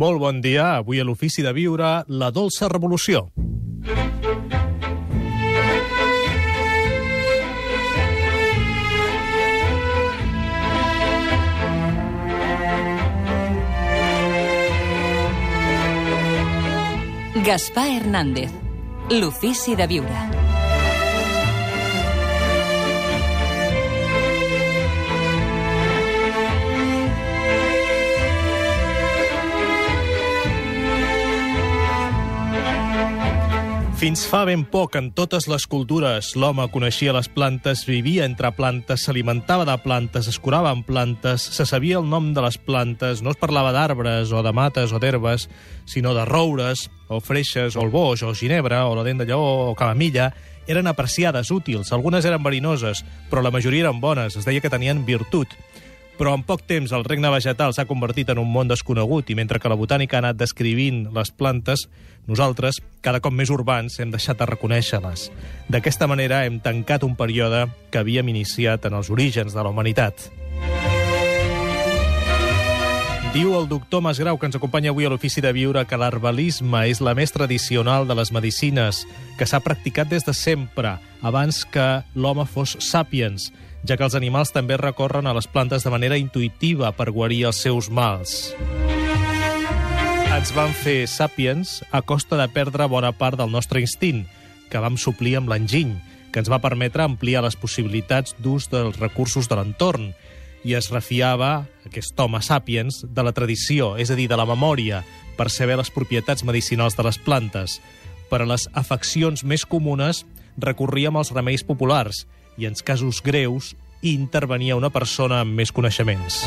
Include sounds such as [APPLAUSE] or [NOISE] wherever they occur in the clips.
Molt bon dia. Avui a l'Ofici de Viure, la dolça revolució. Gaspar Hernández, l'Ofici de Viure. Fins fa ben poc, en totes les cultures, l'home coneixia les plantes, vivia entre plantes, s'alimentava de plantes, es curava amb plantes, se sabia el nom de les plantes, no es parlava d'arbres o de mates o d'herbes, sinó de roures, o freixes, o el boix, o ginebra, o la dent de lleó, o camamilla, eren apreciades, útils, algunes eren verinoses, però la majoria eren bones, es deia que tenien virtut però en poc temps el regne vegetal s'ha convertit en un món desconegut i mentre que la botànica ha anat descrivint les plantes, nosaltres, cada cop més urbans, hem deixat de reconèixer-les. D'aquesta manera hem tancat un període que havíem iniciat en els orígens de la humanitat. Diu el doctor Masgrau, que ens acompanya avui a l'Ofici de Viure, que l'herbalisme és la més tradicional de les medicines, que s'ha practicat des de sempre, abans que l'home fos sàpiens, ja que els animals també recorren a les plantes de manera intuïtiva per guarir els seus mals. Ens van fer sàpiens a costa de perdre bona part del nostre instint, que vam suplir amb l'enginy, que ens va permetre ampliar les possibilitats d'ús dels recursos de l'entorn, i es refiava, aquest home sàpiens, de la tradició, és a dir, de la memòria, per saber les propietats medicinals de les plantes. Per a les afeccions més comunes recorríem als remeis populars, i en casos greus intervenia una persona amb més coneixements.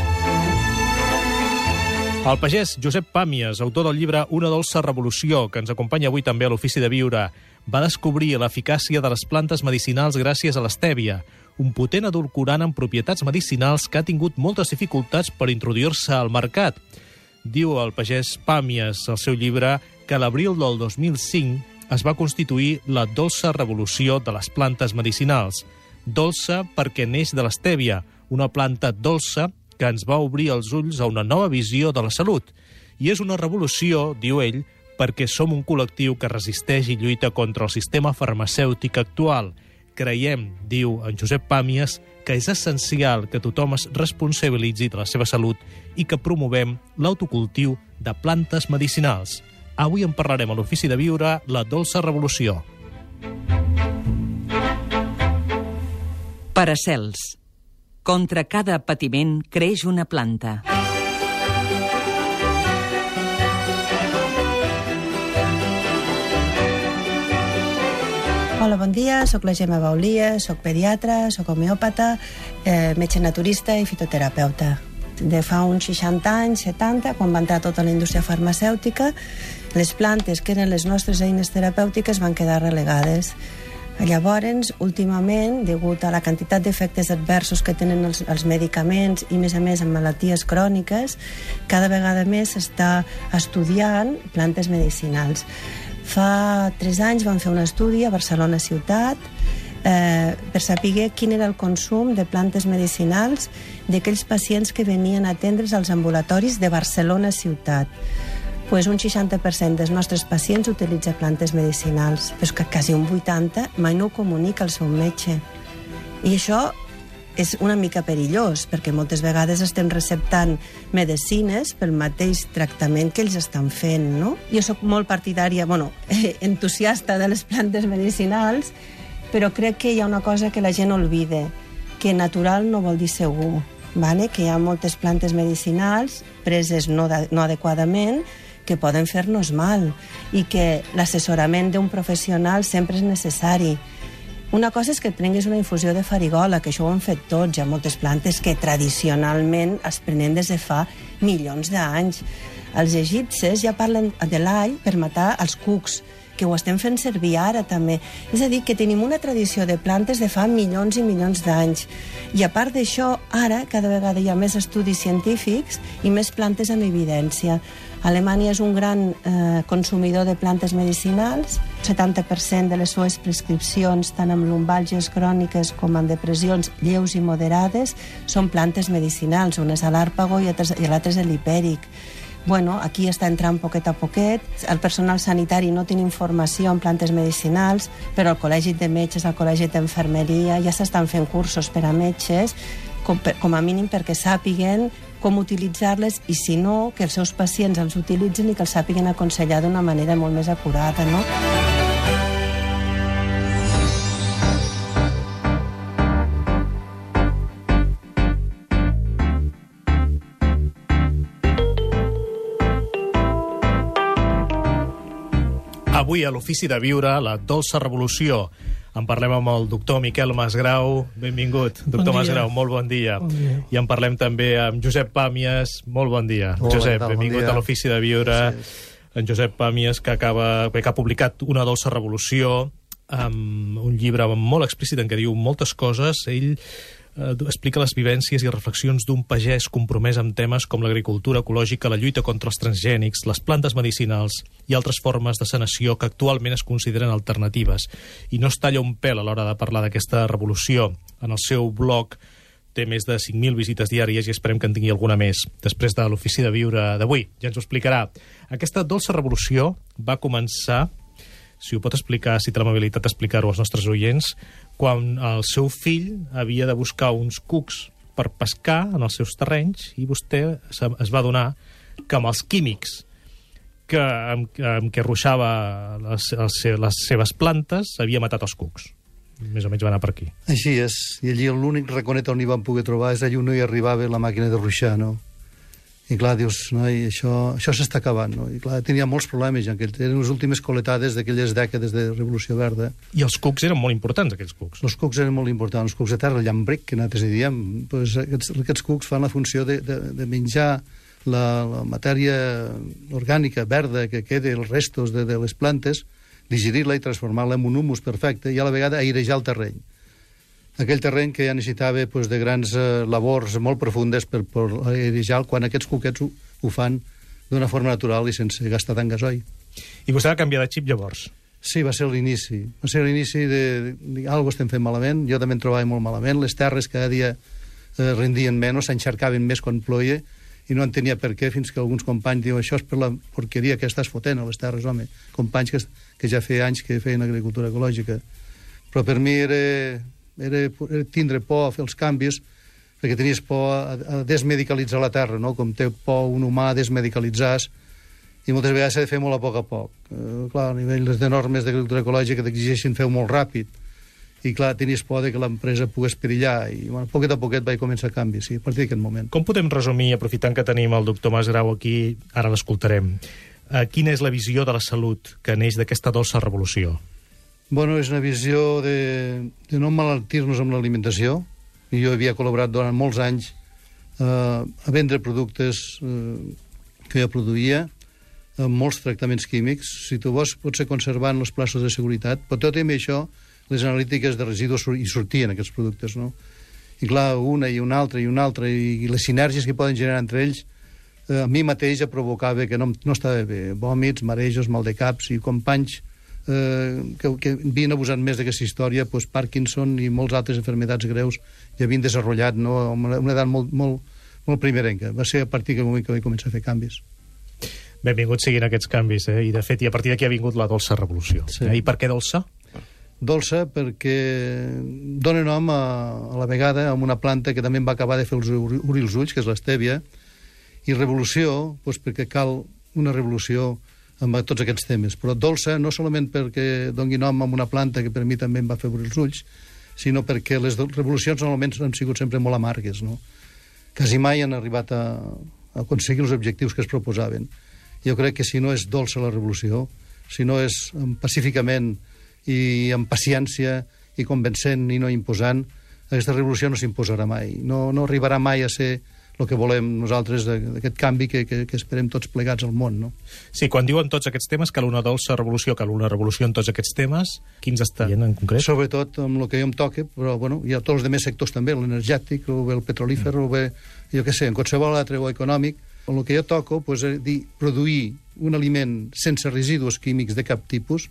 El pagès Josep Pàmies, autor del llibre Una dolça revolució, que ens acompanya avui també a l'Ofici de Viure, va descobrir l'eficàcia de les plantes medicinals gràcies a l'estèvia, un potent adulcorant amb propietats medicinals que ha tingut moltes dificultats per introduir-se al mercat. Diu el pagès Pàmies al seu llibre que l'abril del 2005 es va constituir la dolça revolució de les plantes medicinals – dolça perquè neix de l'estèvia, una planta dolça que ens va obrir els ulls a una nova visió de la salut. I és una revolució, diu ell, perquè som un col·lectiu que resisteix i lluita contra el sistema farmacèutic actual. Creiem, diu en Josep Pàmies, que és essencial que tothom es responsabilitzi de la seva salut i que promovem l'autocultiu de plantes medicinals. Avui en parlarem a l'Ofici de Viure la dolça revolució. Paracels. Contra cada patiment creix una planta. Hola, bon dia, sóc la Gemma Baulia, sóc pediatra, sóc homeòpata, eh, metge naturista i fitoterapeuta. De fa uns 60 anys, 70, quan va entrar tota la indústria farmacèutica, les plantes que eren les nostres eines terapèutiques van quedar relegades Llavors, últimament, degut a la quantitat d'efectes adversos que tenen els, els medicaments i, més a més, en malalties cròniques, cada vegada més s'està estudiant plantes medicinals. Fa tres anys vam fer un estudi a Barcelona ciutat eh, per saber quin era el consum de plantes medicinals d'aquells pacients que venien a atendre's als ambulatoris de Barcelona ciutat pues un 60% dels nostres pacients utilitza plantes medicinals, però que quasi un 80% mai no ho comunica al seu metge. I això és una mica perillós, perquè moltes vegades estem receptant medicines pel mateix tractament que ells estan fent, no? Jo sóc molt partidària, bueno, [LAUGHS] entusiasta de les plantes medicinals, però crec que hi ha una cosa que la gent olvida, que natural no vol dir segur, vale? que hi ha moltes plantes medicinals preses no, no adequadament que poden fer-nos mal i que l'assessorament d'un professional sempre és necessari. Una cosa és que et prenguis una infusió de farigola, que això ho han fet tots. Hi ha moltes plantes que tradicionalment es prenen des de fa milions d'anys. Els egipcis ja parlen de l'all per matar els cucs, que ho estem fent servir ara també. És a dir, que tenim una tradició de plantes de fa milions i milions d'anys. I a part d'això, ara cada vegada hi ha més estudis científics i més plantes amb evidència. Alemanya és un gran eh, consumidor de plantes medicinals. 70% de les seues prescripcions, tant amb lumbàlgies cròniques com amb depressions lleus i moderades, són plantes medicinals. Una és l'àrpago i l'altra és l'hipèric. Bueno, aquí està entrant poquet a poquet. El personal sanitari no té informació en plantes medicinals, però al Col·legi de Metges, al Col·legi d'Enfermeria, ja s'estan fent cursos per a metges, com, com a mínim perquè sàpiguen com utilitzar-les i, si no, que els seus pacients els utilitzin i que els sàpiguen aconsellar d'una manera molt més acurada, no? Avui a l'Ofici de Viure, la dolça revolució. En parlem amb el doctor Miquel Masgrau. Benvingut, doctor bon Masgrau, molt bon dia. Bon dia. I en parlem també amb Josep Pàmies. Molt bon dia. Hola, Josep, tal? Bon benvingut dia. a l'Ofici de Viure. En Josep Pàmies, que, acaba, que ha publicat Una dolça revolució, amb un llibre molt explícit en què diu moltes coses. Ell eh, explica les vivències i reflexions d'un pagès compromès amb temes com l'agricultura ecològica, la lluita contra els transgènics, les plantes medicinals i altres formes de sanació que actualment es consideren alternatives. I no es talla un pèl a l'hora de parlar d'aquesta revolució. En el seu blog té més de 5.000 visites diàries i esperem que en tingui alguna més després de l'ofici de viure d'avui. Ja ens ho explicarà. Aquesta dolça revolució va començar si ho pot explicar, si té l'amabilitat d'explicar-ho als nostres oients, quan el seu fill havia de buscar uns cucs per pescar en els seus terrenys i vostè es va donar que amb els químics que, amb, amb què ruixava les, les, les seves plantes havia matat els cucs. Més o menys va anar per aquí. Així és. I allí l'únic raconet on hi vam poder trobar és allà on no hi arribava la màquina de ruixar, no? I clar, dius, no, i això, això s'està acabant, no? I clar, tenia molts problemes, ja que eren les últimes coletades d'aquelles dècades de Revolució Verda. I els cucs eren molt importants, aquells cucs. Els cucs eren molt importants, els cucs de terra, el llambric, que nosaltres diem, pues, aquests, aquests cucs fan la funció de, de, de menjar la, la matèria orgànica verda que queda, els restos de, de les plantes, digerir-la i transformar-la en un humus perfecte i a la vegada airejar el terreny. Aquell terreny que ja necessitava pues, de grans eh, labors molt profundes per, per airejar quan aquests cuquets ho, ho fan d'una forma natural i sense gastar tant gasoil. I vostè va canviar de xip llavors. Sí, va ser l'inici. Va ser l'inici de, de, de algo estem fent malament. Jo també em trobava molt malament. Les terres cada dia eh, rendien menys, s'enxarcaven més quan ploia i no entenia per què, fins que alguns companys diuen això és per la porqueria que estàs fotent a les terres, home. Companys que, que ja feia anys que feien agricultura ecològica. Però per mi era, era, era tindre por a fer els canvis perquè tenies por a, a desmedicalitzar la terra, no? com té por un humà a desmedicalitzar i moltes vegades s'ha de fer molt a poc a poc. Eh, clar, a nivell de normes d'agricultura ecològica t'exigeixen fer molt ràpid i clar, tenies por de que l'empresa pogués perillar i bueno, poquet a poquet vaig començar a canvi, sí, a partir d'aquest moment. Com podem resumir, aprofitant que tenim el doctor Masgrau aquí, ara l'escoltarem, eh, quina és la visió de la salut que neix d'aquesta dolça revolució? Bueno, és una visió de, de no malaltir-nos amb l'alimentació. Jo havia col·laborat durant molts anys eh, a vendre productes eh, que jo produïa amb molts tractaments químics. Si tu vols, pot ser conservant els plaços de seguretat, però tot i amb això, les analítiques de residus hi sortien, aquests productes, no? I clar, una i una altra i una altra, i, i les sinergies que poden generar entre ells, eh, a mi mateix ja provocava que no, no estava bé. Vòmits, marejos, mal de caps i companys eh, que, que havien abusat més d'aquesta història, doncs Parkinson i molts altres enfermedats greus ja havien desenvolupat no, a una, una edat molt, molt, molt primerenca. Va ser a partir del moment que vaig començar a fer canvis. Benvinguts siguin aquests canvis, eh? i de fet, i a partir d'aquí ha vingut la dolça revolució. Sí. Eh? I per què dolça? Dolça perquè dona nom a, a la vegada a una planta que també em va acabar de fer els, obrir els ulls, que és l'estèvia, i revolució, doncs perquè cal una revolució amb tots aquests temes. Però dolça no solament perquè doni nom a una planta que per mi també em va fer obrir els ulls, sinó perquè les revolucions normalment han sigut sempre molt amargues, no? Quasi mai han arribat a, a aconseguir els objectius que es proposaven. Jo crec que si no és dolça la revolució, si no és pacíficament i amb paciència i convencent i no imposant, aquesta revolució no s'imposarà mai. No, no arribarà mai a ser el que volem nosaltres d'aquest canvi que, que, que esperem tots plegats al món, no? Sí, quan diuen tots aquests temes, cal una dolça revolució, cal una revolució en tots aquests temes, quins dient en concret? Sobretot amb el que jo em toque, però bueno, hi ha tots els demés sectors també, l'energètic, o bé el petrolífer, mm. o bé, jo què sé, en qualsevol altre o econòmic, en el que jo toco pues, és dir, produir un aliment sense residus químics de cap tipus,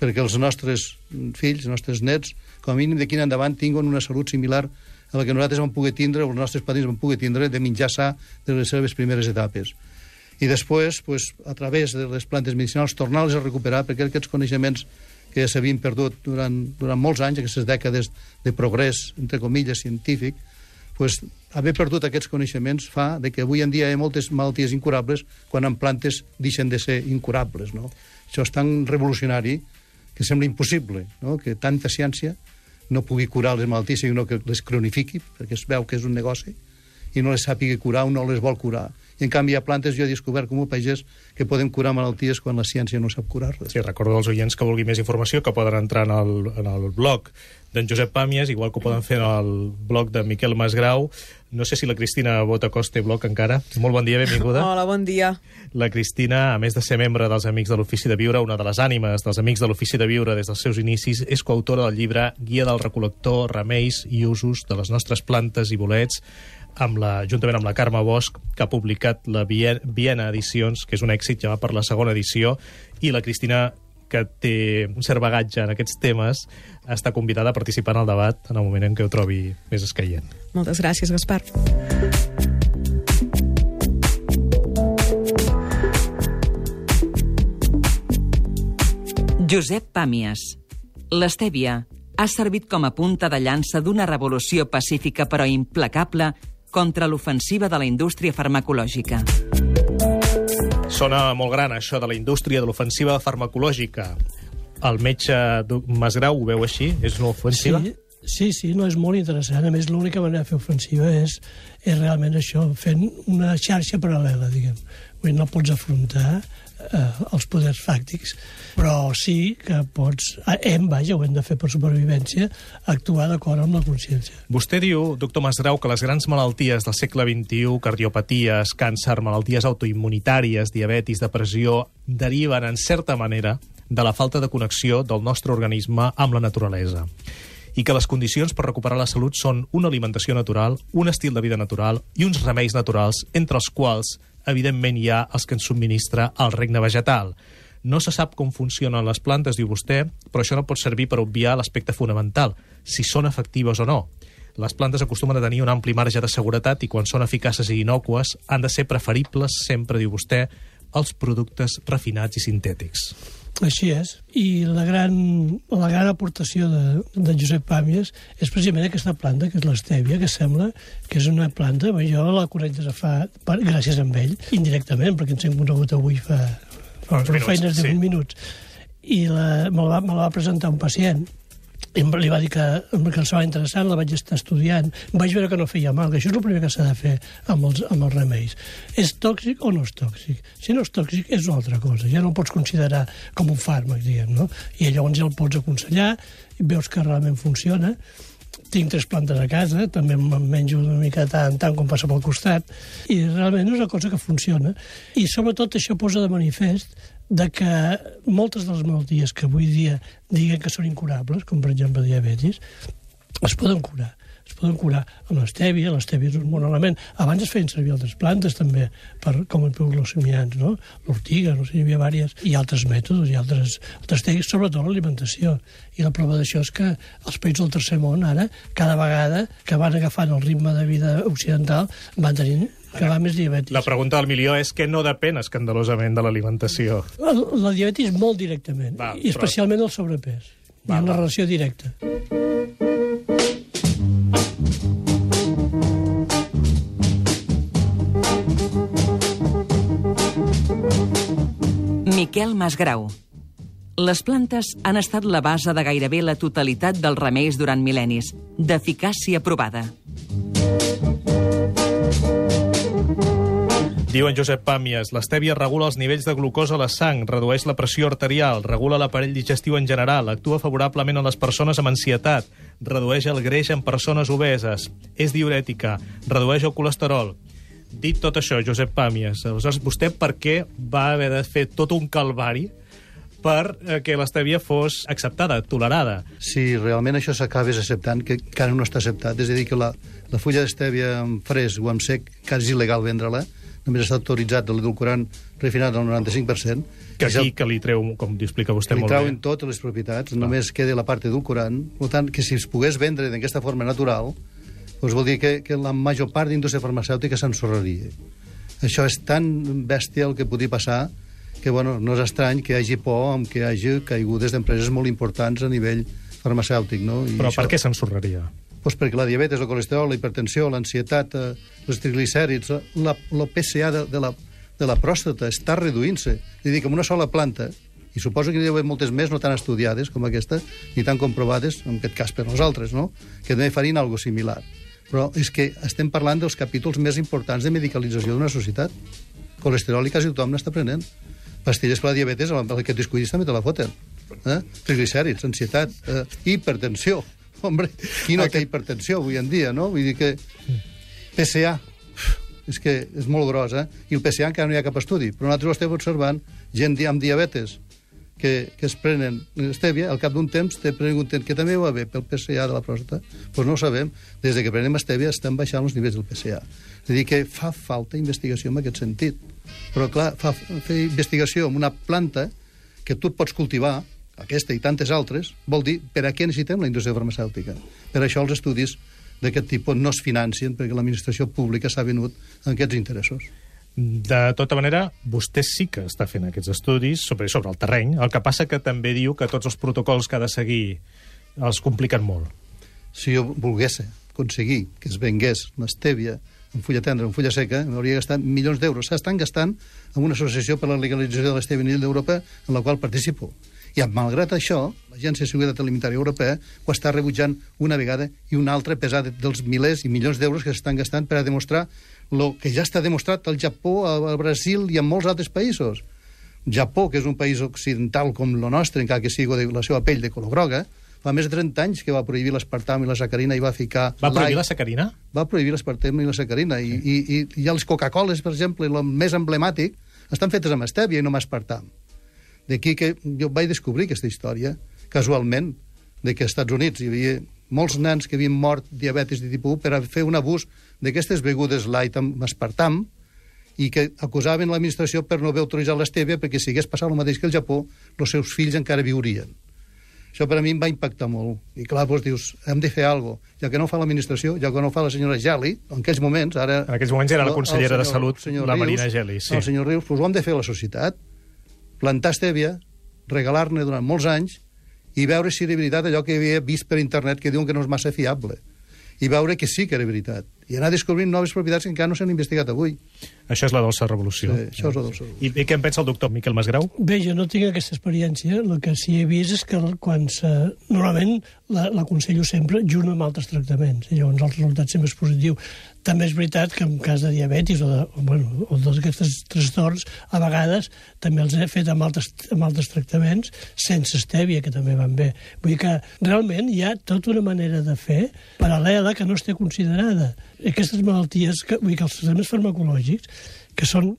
perquè els nostres fills, els nostres nets, com a mínim d'aquí en endavant, tinguin una salut similar a la que nosaltres vam poder tindre, els nostres padrins van poder tindre, de menjar sa de les seves primeres etapes. I després, pues, a través de les plantes medicinals, tornar-les a recuperar, perquè aquests coneixements que s'havien perdut durant, durant molts anys, aquestes dècades de progrés, entre comilles, científic, pues, haver perdut aquests coneixements fa de que avui en dia hi ha moltes malalties incurables quan en plantes deixen de ser incurables. No? Això és tan revolucionari que sembla impossible no? que tanta ciència no pugui curar les malalties, sinó que les cronifiqui, perquè es veu que és un negoci, i no les sàpiga curar o no les vol curar. I en canvi hi ha plantes, jo he descobert com a pagès, que poden curar malalties quan la ciència no sap curar-les. Sí, recordo als oients que vulgui més informació que poden entrar en el, en el blog d'en Josep Pàmies, igual que ho poden fer en el blog de Miquel Masgrau. No sé si la Cristina Botacós té blog encara. Molt bon dia, benvinguda. Hola, bon dia. La Cristina, a més de ser membre dels Amics de l'Ofici de Viure, una de les ànimes dels Amics de l'Ofici de Viure des dels seus inicis, és coautora del llibre Guia del recol·lector, remeis i usos de les nostres plantes i bolets, amb la, juntament amb la Carme Bosch, que ha publicat la Viena Edicions, que és un èxit, ja va per la segona edició, i la Cristina que té un cert bagatge en aquests temes, està convidada a participar en el debat en el moment en què ho trobi més escaient. Moltes gràcies, Gaspar. Josep Pàmies. L'estèvia ha servit com a punta de llança d'una revolució pacífica però implacable contra l'ofensiva de la indústria farmacològica. Sona molt gran, això de la indústria de l'ofensiva farmacològica. El metge Masgrau ho veu així? És una ofensiva? Sí, sí, sí, no, és molt interessant. A més, l'única manera de fer ofensiva és, és realment això, fent una xarxa paral·lela, diguem. Vull dir, no pots afrontar eh, els poders fàctics, però sí que pots, eh, hem, vaja, ho hem de fer per supervivència, actuar d'acord amb la consciència. Vostè diu, doctor Masgrau, que les grans malalties del segle XXI, cardiopaties, càncer, malalties autoimmunitàries, diabetis, depressió, deriven, en certa manera, de la falta de connexió del nostre organisme amb la naturalesa i que les condicions per recuperar la salut són una alimentació natural, un estil de vida natural i uns remeis naturals, entre els quals evidentment hi ha els que ens subministra el regne vegetal. No se sap com funcionen les plantes, diu vostè, però això no pot servir per obviar l'aspecte fonamental, si són efectives o no. Les plantes acostumen a tenir un ampli marge de seguretat i quan són eficaces i innocues han de ser preferibles, sempre diu vostè, als productes refinats i sintètics. Així és. I la gran, la gran aportació de, de Josep Pàmies és precisament aquesta planta, que és l'estèvia, que sembla que és una planta, jo la conec des de fa, per, gràcies a ell, indirectament, perquè ens hem conegut avui fa, fa uns minuts, feines de sí. minuts. I la, me, la va, me la va presentar un pacient li va dir que, que el semblava interessant, la vaig estar estudiant, vaig veure que no feia mal, que això és el primer que s'ha de fer amb els, amb els remeis. És tòxic o no és tòxic? Si no és tòxic, és una altra cosa. Ja no el pots considerar com un fàrmac, diguem, no? I llavors ja el pots aconsellar, veus que realment funciona. Tinc tres plantes a casa, també me'n menjo una mica tant, tant com passa pel costat, i realment és una cosa que funciona. I sobretot això posa de manifest de que moltes de les malalties que avui dia diguen que són incurables, com per exemple diabetis, es poden curar. Es poden curar amb l'estèvia, l'estèvia és un bon element. Abans es feien servir altres plantes també, per, com el hipoglucemiants, no? l'ortiga, no sé, hi havia diverses, i altres mètodes, i altres, altres tècniques, sobretot l'alimentació. I la prova d'això és que els països del tercer món ara, cada vegada que van agafant el ritme de vida occidental, van tenint que va més diabetis. La pregunta del milió és que no depèn escandalosament de l'alimentació. La, la diabetis molt directament, va, i especialment però... el sobrepès. Va, Hi ha una relació directa. Miquel Masgrau. Les plantes han estat la base de gairebé la totalitat dels remeis durant mil·lennis, d'eficàcia provada. Diu en Josep Pàmies, l'estèvia regula els nivells de glucosa a la sang, redueix la pressió arterial, regula l'aparell digestiu en general, actua favorablement a les persones amb ansietat, redueix el greix en persones obeses, és diurètica, redueix el colesterol. Dit tot això, Josep Pàmies, aleshores vostè per què va haver de fer tot un calvari per eh, que l'estèvia fos acceptada, tolerada. Si realment això s'acabés acceptant, que encara no està acceptat, és a dir, que la, la fulla d'estèvia amb fresc o amb sec, que és il·legal vendre-la, només està autoritzat l'edulcorant refinat al 95%. Que aquí el... que li treu, com explica vostè molt bé. Li treuen totes les propietats, Clar. només queda la part edulcorant. Per tant, que si es pogués vendre d'aquesta forma natural, doncs vol dir que, que la major part d'indústria farmacèutica s'ensorraria. Això és tan bèstia el que podia passar que bueno, no és estrany que hi hagi por amb que hi hagi caigudes d'empreses molt importants a nivell farmacèutic. No? I Però això, per què s'ensorraria? Doncs perquè la diabetes, el colesterol, la hipertensió, l'ansietat, eh, els triglicèrids, la, la PSA de, de, la, de la pròstata està reduint-se. És a dir, que amb una sola planta, i suposo que hi haver moltes més no tan estudiades com aquesta, ni tan comprovades, en aquest cas per nosaltres, no? que també farien algo similar. Però és que estem parlant dels capítols més importants de medicalització d'una societat. Colesterol i quasi tothom n'està prenent. Pastilles per la diabetes, el que et descuidis també te la foten. Eh? Triglicèrids, ansietat, eh? hipertensió. Hombre, qui no té hipertensió avui en dia, no? Vull dir que... PSA, és que és molt gros, eh? I el PSA encara no hi ha cap estudi, però nosaltres ho estem observant, gent amb diabetes que, que es prenen estèvia, al cap d'un temps te pregunten que també va bé pel PSA de la pròstata. Doncs pues no ho sabem. Des de que prenem estèvia estan baixant els nivells del PSA. És a dir, que fa falta investigació en aquest sentit. Però, clar, fa, fer investigació amb una planta que tu pots cultivar, aquesta i tantes altres, vol dir per a què necessitem la indústria farmacèutica. Per això els estudis d'aquest tipus no es financien perquè l'administració pública s'ha venut en aquests interessos. De tota manera, vostè sí que està fent aquests estudis sobre, sobre el terreny. El que passa que també diu que tots els protocols que ha de seguir els compliquen molt. Si jo volgués aconseguir que es vengués l'estèvia en fulla tendra, en fulla seca, m'hauria gastat milions d'euros. S'estan gastant en una associació per a la legalització de l'estèvia a nivell d'Europa en la qual participo. I malgrat això, l'Agència de Seguretat Alimentària Europea ho està rebutjant una vegada i una altra, a pesar de- dels milers i milions d'euros que s'estan gastant per a demostrar el que ja està demostrat al Japó, al Brasil i en molts altres països. Japó, que és un país occidental com el nostre, encara que sigui de la seva pell de color groga, fa més de 30 anys que va prohibir l'espartam i la sacarina i va ficar... Va prohibir la sacarina? va prohibir l'espartem i la sacarina. I, i, i, i els Coca-Coles, per exemple, el més emblemàtic, estan fetes amb estèvia i no amb aspartam. D'aquí que jo vaig descobrir aquesta història, casualment, de que als Estats Units hi havia molts nens que havien mort diabetis de tipus 1 per fer un abús d'aquestes begudes light amb aspartam i que acusaven l'administració per no haver autoritzat l'estèvia perquè si hagués passat el mateix que el Japó, els seus fills encara viurien. Això per a mi em va impactar molt. I clar, doncs dius, hem de fer alguna cosa. Ja que no fa l'administració, ja que no fa la senyora Geli, en aquells moments, ara... En aquells moments era la el- el consellera de senyor- Salut, el senyor la Rius, Marina Geli, sí. El senyor Rius, doncs ho hem de fer la societat. Plantar estèvia, regalar-ne durant molts anys i veure si era veritat allò que havia vist per internet que diuen que no és massa fiable. I veure que sí que era veritat. I anar descobrint noves propietats que encara no s'han investigat avui. Això és la dolça revolució. Sí, això és la dolça revolució. I, I què en pensa el doctor Miquel Masgrau? Bé, jo no tinc aquesta experiència. El que sí he vist és que quan se... Normalment la- l'aconsello sempre junt amb altres tractaments. I llavors el resultat sempre és positiu. També és veritat que en cas de diabetis o de, o, bueno, o d'aquests trastorns, a vegades també els he fet amb altres, amb altres tractaments sense estèvia, que també van bé. Vull dir que realment hi ha tota una manera de fer paral·lela que no es té considerada. Aquestes malalties, que, vull dir que els tractaments farmacològics, que són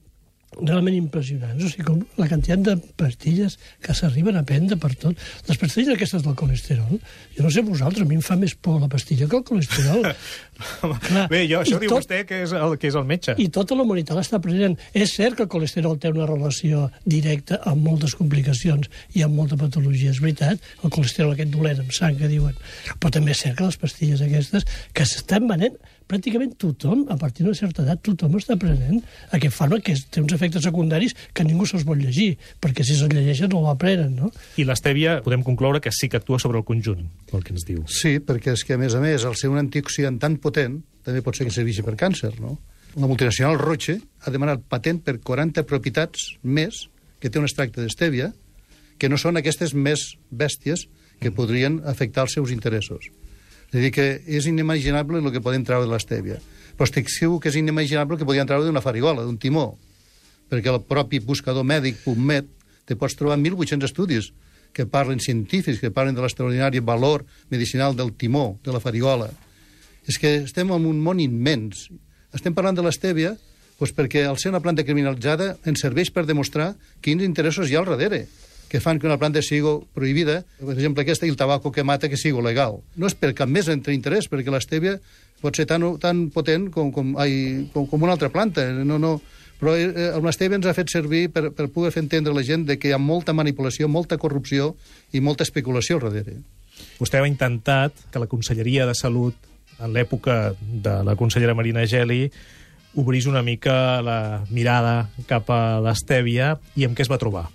realment impressionants. O sigui, com la quantitat de pastilles que s'arriben a prendre per tot. Les pastilles aquestes del colesterol, jo no sé vosaltres, a mi em fa més por la pastilla que el colesterol. [LAUGHS] Clar, Bé, jo, això diu tot- vostè que és, el, que és el metge. I tota la humanitat l'està prenent. És cert que el colesterol té una relació directa amb moltes complicacions i amb molta patologia, és veritat, el colesterol aquest dolent amb sang que diuen. Però també és cert que les pastilles aquestes que s'estan venent pràcticament tothom, a partir d'una certa edat, tothom està prenent aquest fàrmac que té uns efectes secundaris que ningú se'ls vol llegir, perquè si se'ls llegeixen no l'aprenen, no? I l'estèvia podem concloure que sí que actua sobre el conjunt, pel que ens diu. Sí, perquè és que, a més a més, al ser un antioxidant tan potent, també pot ser que serveixi per càncer, no? La multinacional Roche ha demanat patent per 40 propietats més que té un extracte d'estèvia, que no són aquestes més bèsties que podrien afectar els seus interessos. És dir, que és inimaginable el que podem treure de l'estèvia. Però estic segur que és inimaginable el que podien treure d'una farigola, d'un timó, perquè el propi buscador mèdic PubMed te pots trobar 1.800 estudis que parlen científics, que parlen de l'extraordinari valor medicinal del timó, de la farigola. És que estem en un món immens. Estem parlant de l'estèvia doncs perquè al ser una planta criminalitzada ens serveix per demostrar quins interessos hi ha al darrere que fan que una planta sigui prohibida, per exemple aquesta, i el tabaco que mata que sigui legal. No és per cap més entre interès, perquè l'estèvia pot ser tan, tan potent com, com, ai, com, com una altra planta. No, no, però eh, amb l'estèvia ens ha fet servir per, per poder fer entendre a la gent de que hi ha molta manipulació, molta corrupció i molta especulació al darrere. Vostè ha intentat que la Conselleria de Salut, en l'època de la consellera Marina Geli, obrís una mica la mirada cap a l'Estèvia i amb què es va trobar?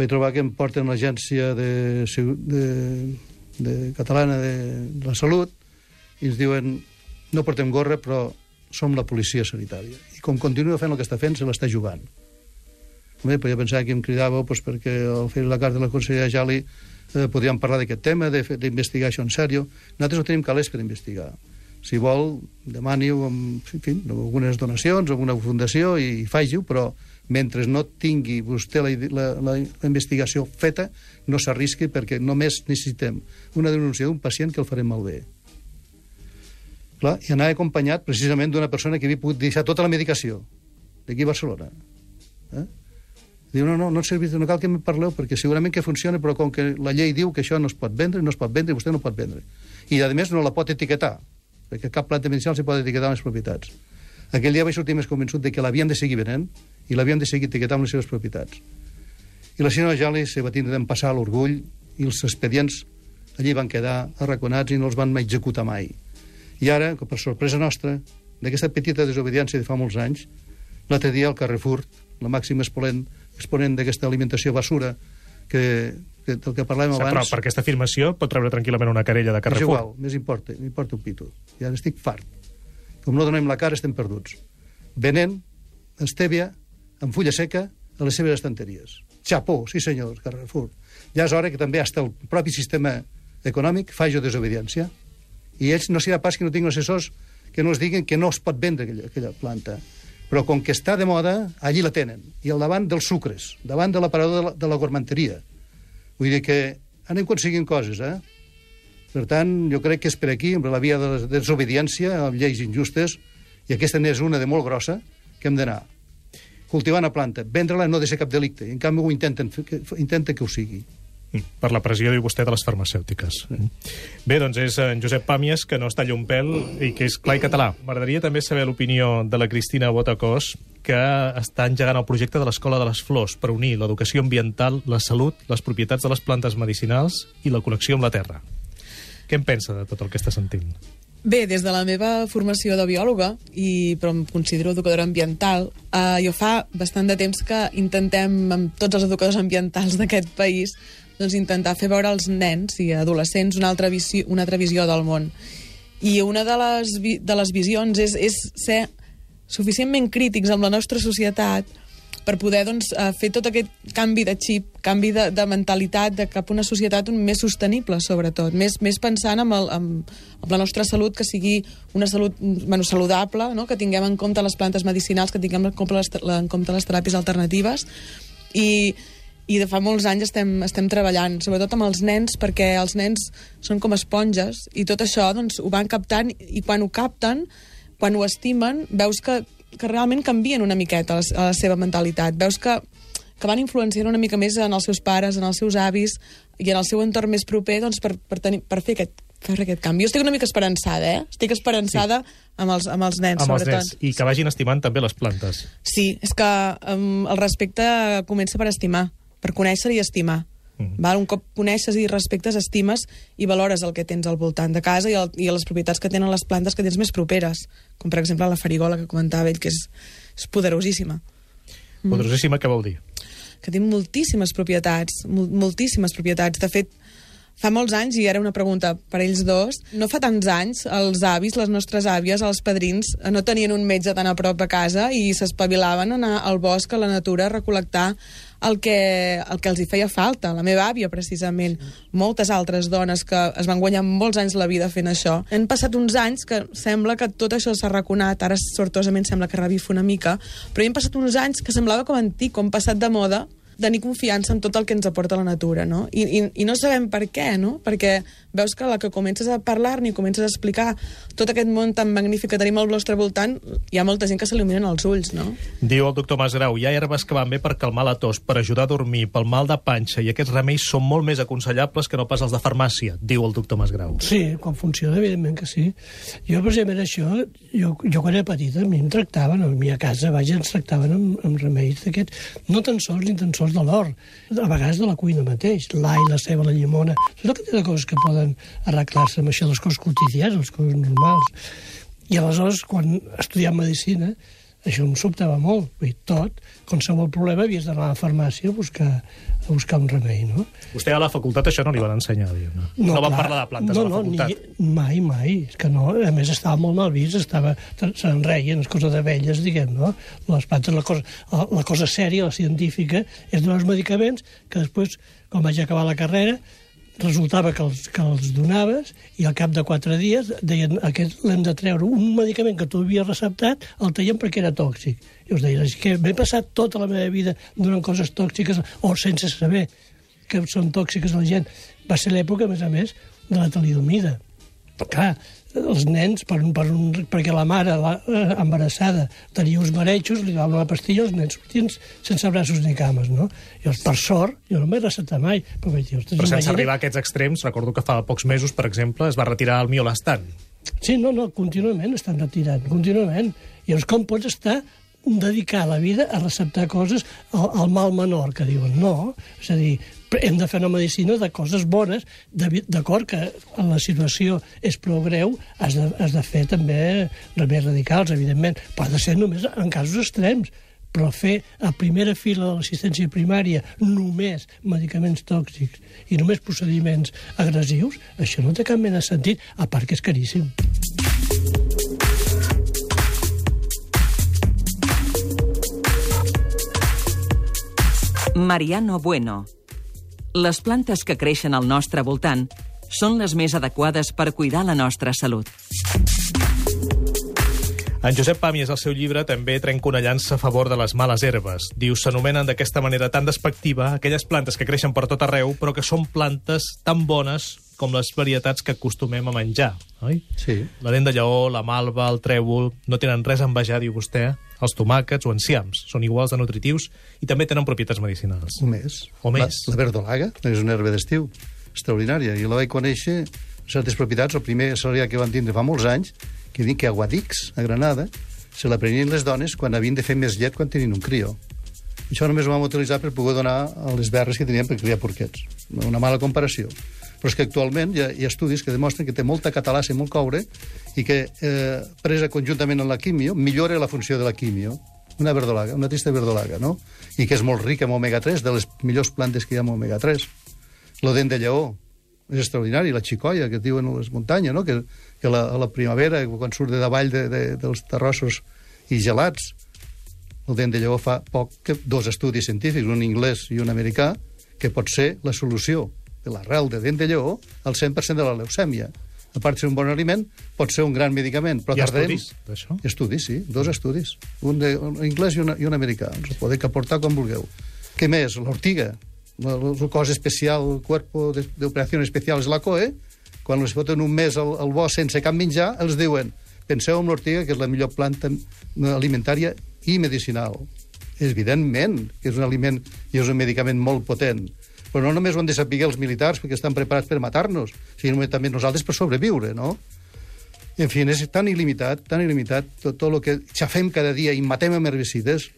Vaig trobar que em porten l'agència de, de, de catalana de la salut i ens diuen no portem gorra però som la policia sanitària. I com continua fent el que està fent, se l'està jugant. Bé, podia pensar que em cridàveu doncs, perquè al fer la carta de la consellera Jali eh, podríem parlar d'aquest tema, d'investigar això en sèrio. Nosaltres no tenim calés per investigar. Si vol, demani-ho amb, en fi, amb algunes donacions, amb una fundació i faci-ho, però mentre no tingui vostè la, la, la, investigació feta, no s'arrisqui perquè només necessitem una denúncia d'un pacient que el farem malbé. Clar, I anava acompanyat precisament d'una persona que havia pogut deixar tota la medicació d'aquí a Barcelona. Eh? Diu, no, no, no, serveix, no cal que me parleu perquè segurament que funciona, però com que la llei diu que això no es pot vendre, no es pot vendre, vostè no pot vendre. I, a més, no la pot etiquetar, perquè cap planta medicinal s'hi pot etiquetar les propietats. Aquell dia vaig sortir més convençut de que l'havien de seguir venent i l'havien de seguir etiquetant amb les seves propietats. I la senyora Jali se va tindre passar l'orgull i els expedients allí van quedar arraconats i no els van executar mai. I ara, per sorpresa nostra, d'aquesta petita desobediència de fa molts anys, l'altre dia al Carrefour, la màxima exponent exponent d'aquesta alimentació basura que, que del que parlàvem abans... Però per aquesta afirmació pot rebre tranquil·lament una querella de Carrefour. És igual, més importa, m'importa un pito. Ara estic fart. Com no donem la cara, estem perduts. Venent estèvia amb fulla seca a les seves estanteries. Xapó, sí senyor, Carrefour. Ja és hora que també hasta el propi sistema econòmic faci desobediència. I ells no serà pas que no tinguin assessors que no es diguin que no es pot vendre aquella, aquella planta però com que està de moda, allí la tenen. I al davant dels sucres, davant de l'aparador de, la, de la gourmanteria. Vull dir que anem aconseguint coses, eh? Per tant, jo crec que és per aquí, amb la via de la desobediència, amb lleis injustes, i aquesta n'és una de molt grossa, que hem d'anar cultivant la planta. Vendre-la no ha de ser cap delicte, i en canvi ho intenten, intenten que ho sigui. Mm, per la pressió, diu vostè, de les farmacèutiques. Mm. Bé, doncs és en Josep Pàmies, que no està llum pèl i que és clar i català. M'agradaria també saber l'opinió de la Cristina Botacós, que està engegant el projecte de l'Escola de les Flors per unir l'educació ambiental, la salut, les propietats de les plantes medicinals i la connexió amb la terra. Què en pensa de tot el que està sentint? Bé, des de la meva formació de biòloga, i, però em considero educadora ambiental, eh, jo fa bastant de temps que intentem, amb tots els educadors ambientals d'aquest país, doncs, intentar fer veure als nens i adolescents una altra, visió, una altra visió del món. I una de les, de les visions és, és ser suficientment crítics amb la nostra societat per poder doncs, eh, fer tot aquest canvi de xip, canvi de, de mentalitat de cap a una societat més sostenible, sobretot, més, més pensant en, el, en, en la nostra salut, que sigui una salut bueno, saludable, no? que tinguem en compte les plantes medicinals, que tinguem en compte les, en compte les teràpies alternatives, i, i de fa molts anys estem, estem treballant, sobretot amb els nens, perquè els nens són com esponges, i tot això doncs, ho van captant, i quan ho capten, quan ho estimen, veus que, que realment canvien una miqueta la, la seva mentalitat. Veus que, que van influenciant una mica més en els seus pares, en els seus avis i en el seu entorn més proper doncs, per, per, tenir, per fer aquest, fer aquest canvi. Jo estic una mica esperançada, eh? Estic esperançada sí. amb, els, amb els nens, amb sobretot. Els nens. I que vagin estimant també les plantes. Sí, és que um, el respecte comença per estimar per conèixer i estimar. Mm -hmm. Val? Un cop coneixes i respectes, estimes i valores el que tens al voltant de casa i, el, i les propietats que tenen les plantes que tens més properes, com per exemple la farigola que comentava ell, que és, és poderosíssima. Poderosíssima, mm. què vol dir? Que té moltíssimes propietats, moltíssimes propietats. De fet, fa molts anys, i era una pregunta per ells dos, no fa tants anys, els avis, les nostres àvies, els padrins, no tenien un metge tan a prop a casa i s'espavilaven a anar al bosc, a la natura, a recol·lectar el que, el que els hi feia falta. La meva àvia, precisament. Moltes altres dones que es van guanyar molts anys la vida fent això. Han passat uns anys que sembla que tot això s'ha raconat, ara sortosament sembla que revifa una mica, però hi han passat uns anys que semblava com antic, com passat de moda, tenir confiança en tot el que ens aporta la natura, no? I, i, i no sabem per què, no? Perquè veus que la que comences a parlar-ne i comences a explicar tot aquest món tan magnífic que tenim al nostre voltant, hi ha molta gent que s'il·luminen els ulls, no? Diu el doctor Masgrau, hi ha herbes que van bé per calmar la tos, per ajudar a dormir, pel mal de panxa, i aquests remeis són molt més aconsellables que no pas els de farmàcia, diu el doctor Masgrau. Sí, quan funciona, evidentment que sí. Jo, precisament, això, jo, jo quan era petita, a mi em tractaven, a mi a casa, vaja, ens tractaven amb, amb remeis d'aquests, no tan sols ni tan sols de l'or, a vegades de la cuina mateix, l'all, la ceba, la llimona, tot el que té de coses que poden arreglar-se amb això, les coses quotidianes, les coses normals. I aleshores, quan estudiant Medicina, això em sobtava molt. Vull dir, tot, qualsevol problema havies d'anar a la farmàcia a buscar, a buscar un remei, no? Vostè a la facultat això no li van ensenyar, diguem no? No, van parlar de plantes no, a la facultat. No, ni, mai, mai. És que no, a més estava molt mal vist, estava, se'n reien, les coses d'abelles, diguem, no? Les plantes, la cosa, la, la cosa sèria, la científica, és donar els medicaments que després, quan vaig acabar la carrera, resultava que els, que els donaves i al cap de quatre dies deien aquest l'hem de treure un medicament que tu havies receptat el traiem perquè era tòxic. I us deien, és que m'he passat tota la meva vida donant coses tòxiques o sense saber que són tòxiques a la gent. Va ser l'època, a més a més, de la talidomida. Clar, els nens, per, per un, perquè la mare la, eh, embarassada tenia uns marejos, li daven una pastilla, els nens sortien sense braços ni cames, no? I per sort, jo no m'he recetat mai. Però, vaig dir, ostres, Però sense imagina... arribar a aquests extrems, recordo que fa pocs mesos, per exemple, es va retirar el miolastan. Sí, no, no, contínuament estan retirant, contínuament. I llavors com pots estar dedicar la vida a receptar coses al, al mal menor, que diuen. No, és a dir, hem de fer una medicina de coses bones, d'acord que la situació és prou greu, has de, has de fer també remeis radicals, evidentment, però ha de ser només en casos extrems però fer a primera fila de l'assistència primària només medicaments tòxics i només procediments agressius, això no té cap mena de sentit, a part que és caríssim. Mariano Bueno. Les plantes que creixen al nostre voltant són les més adequades per cuidar la nostra salut. En Josep Pàmies, al seu llibre, també trenca una llança a favor de les males herbes. Diu, s'anomenen d'aquesta manera tan despectiva aquelles plantes que creixen per tot arreu, però que són plantes tan bones com les varietats que acostumem a menjar, oi? Sí. La dent de lleó, la malva, el trèvol, no tenen res a envejar, diu vostè, els tomàquets o enciams. Són iguals de nutritius i també tenen propietats medicinals. O més. O més. La, la verdolaga és una herba d'estiu extraordinària. I la vaig conèixer certes propietats. El primer cereal que van tindre fa molts anys, que dic que a Guadix, a Granada, se la prenien les dones quan havien de fer més llet quan tenien un crió. Això només ho vam utilitzar per poder donar a les berres que tenien per criar porquets. Una mala comparació. Però és que actualment hi ha, hi ha estudis que demostren que té molta catalassa i molt coure i que, eh, presa conjuntament amb la quimio, millora la funció de la quimio. Una verdolaga, una trista verdolaga, no? I que és molt rica en omega-3, de les millors plantes que hi ha amb omega-3. Lo dent de lleó, és extraordinari, la xicoia, que diuen a les muntanyes, no? que, que la, a la primavera, quan surt de davall de, de, dels terrossos i gelats, el dent de lleó fa poc que dos estudis científics, un anglès i un americà, que pot ser la solució de l'arrel de dent de lleó al 100% de la leucèmia. A part de ser un bon aliment, pot ser un gran medicament. Però Hi ha tardarem- estudis d'això? Estudis, sí, dos estudis. Un, de, un anglès i un, i un americà. Ens ho podeu aportar quan vulgueu. Què més? L'ortiga. La cosa especial, el cuerpo de, de operacions especials, la COE, quan els foten un mes al, al bosc sense cap menjar, els diuen penseu en l'ortiga, que és la millor planta alimentària i medicinal. Evidentment que és un aliment i és un medicament molt potent. Però no només ho han de saber els militars perquè estan preparats per matar-nos, sinó també nosaltres per sobreviure, no? En fi, és tan il·limitat, tan il·limitat, tot, tot el que xafem cada dia i matem amb herbicides,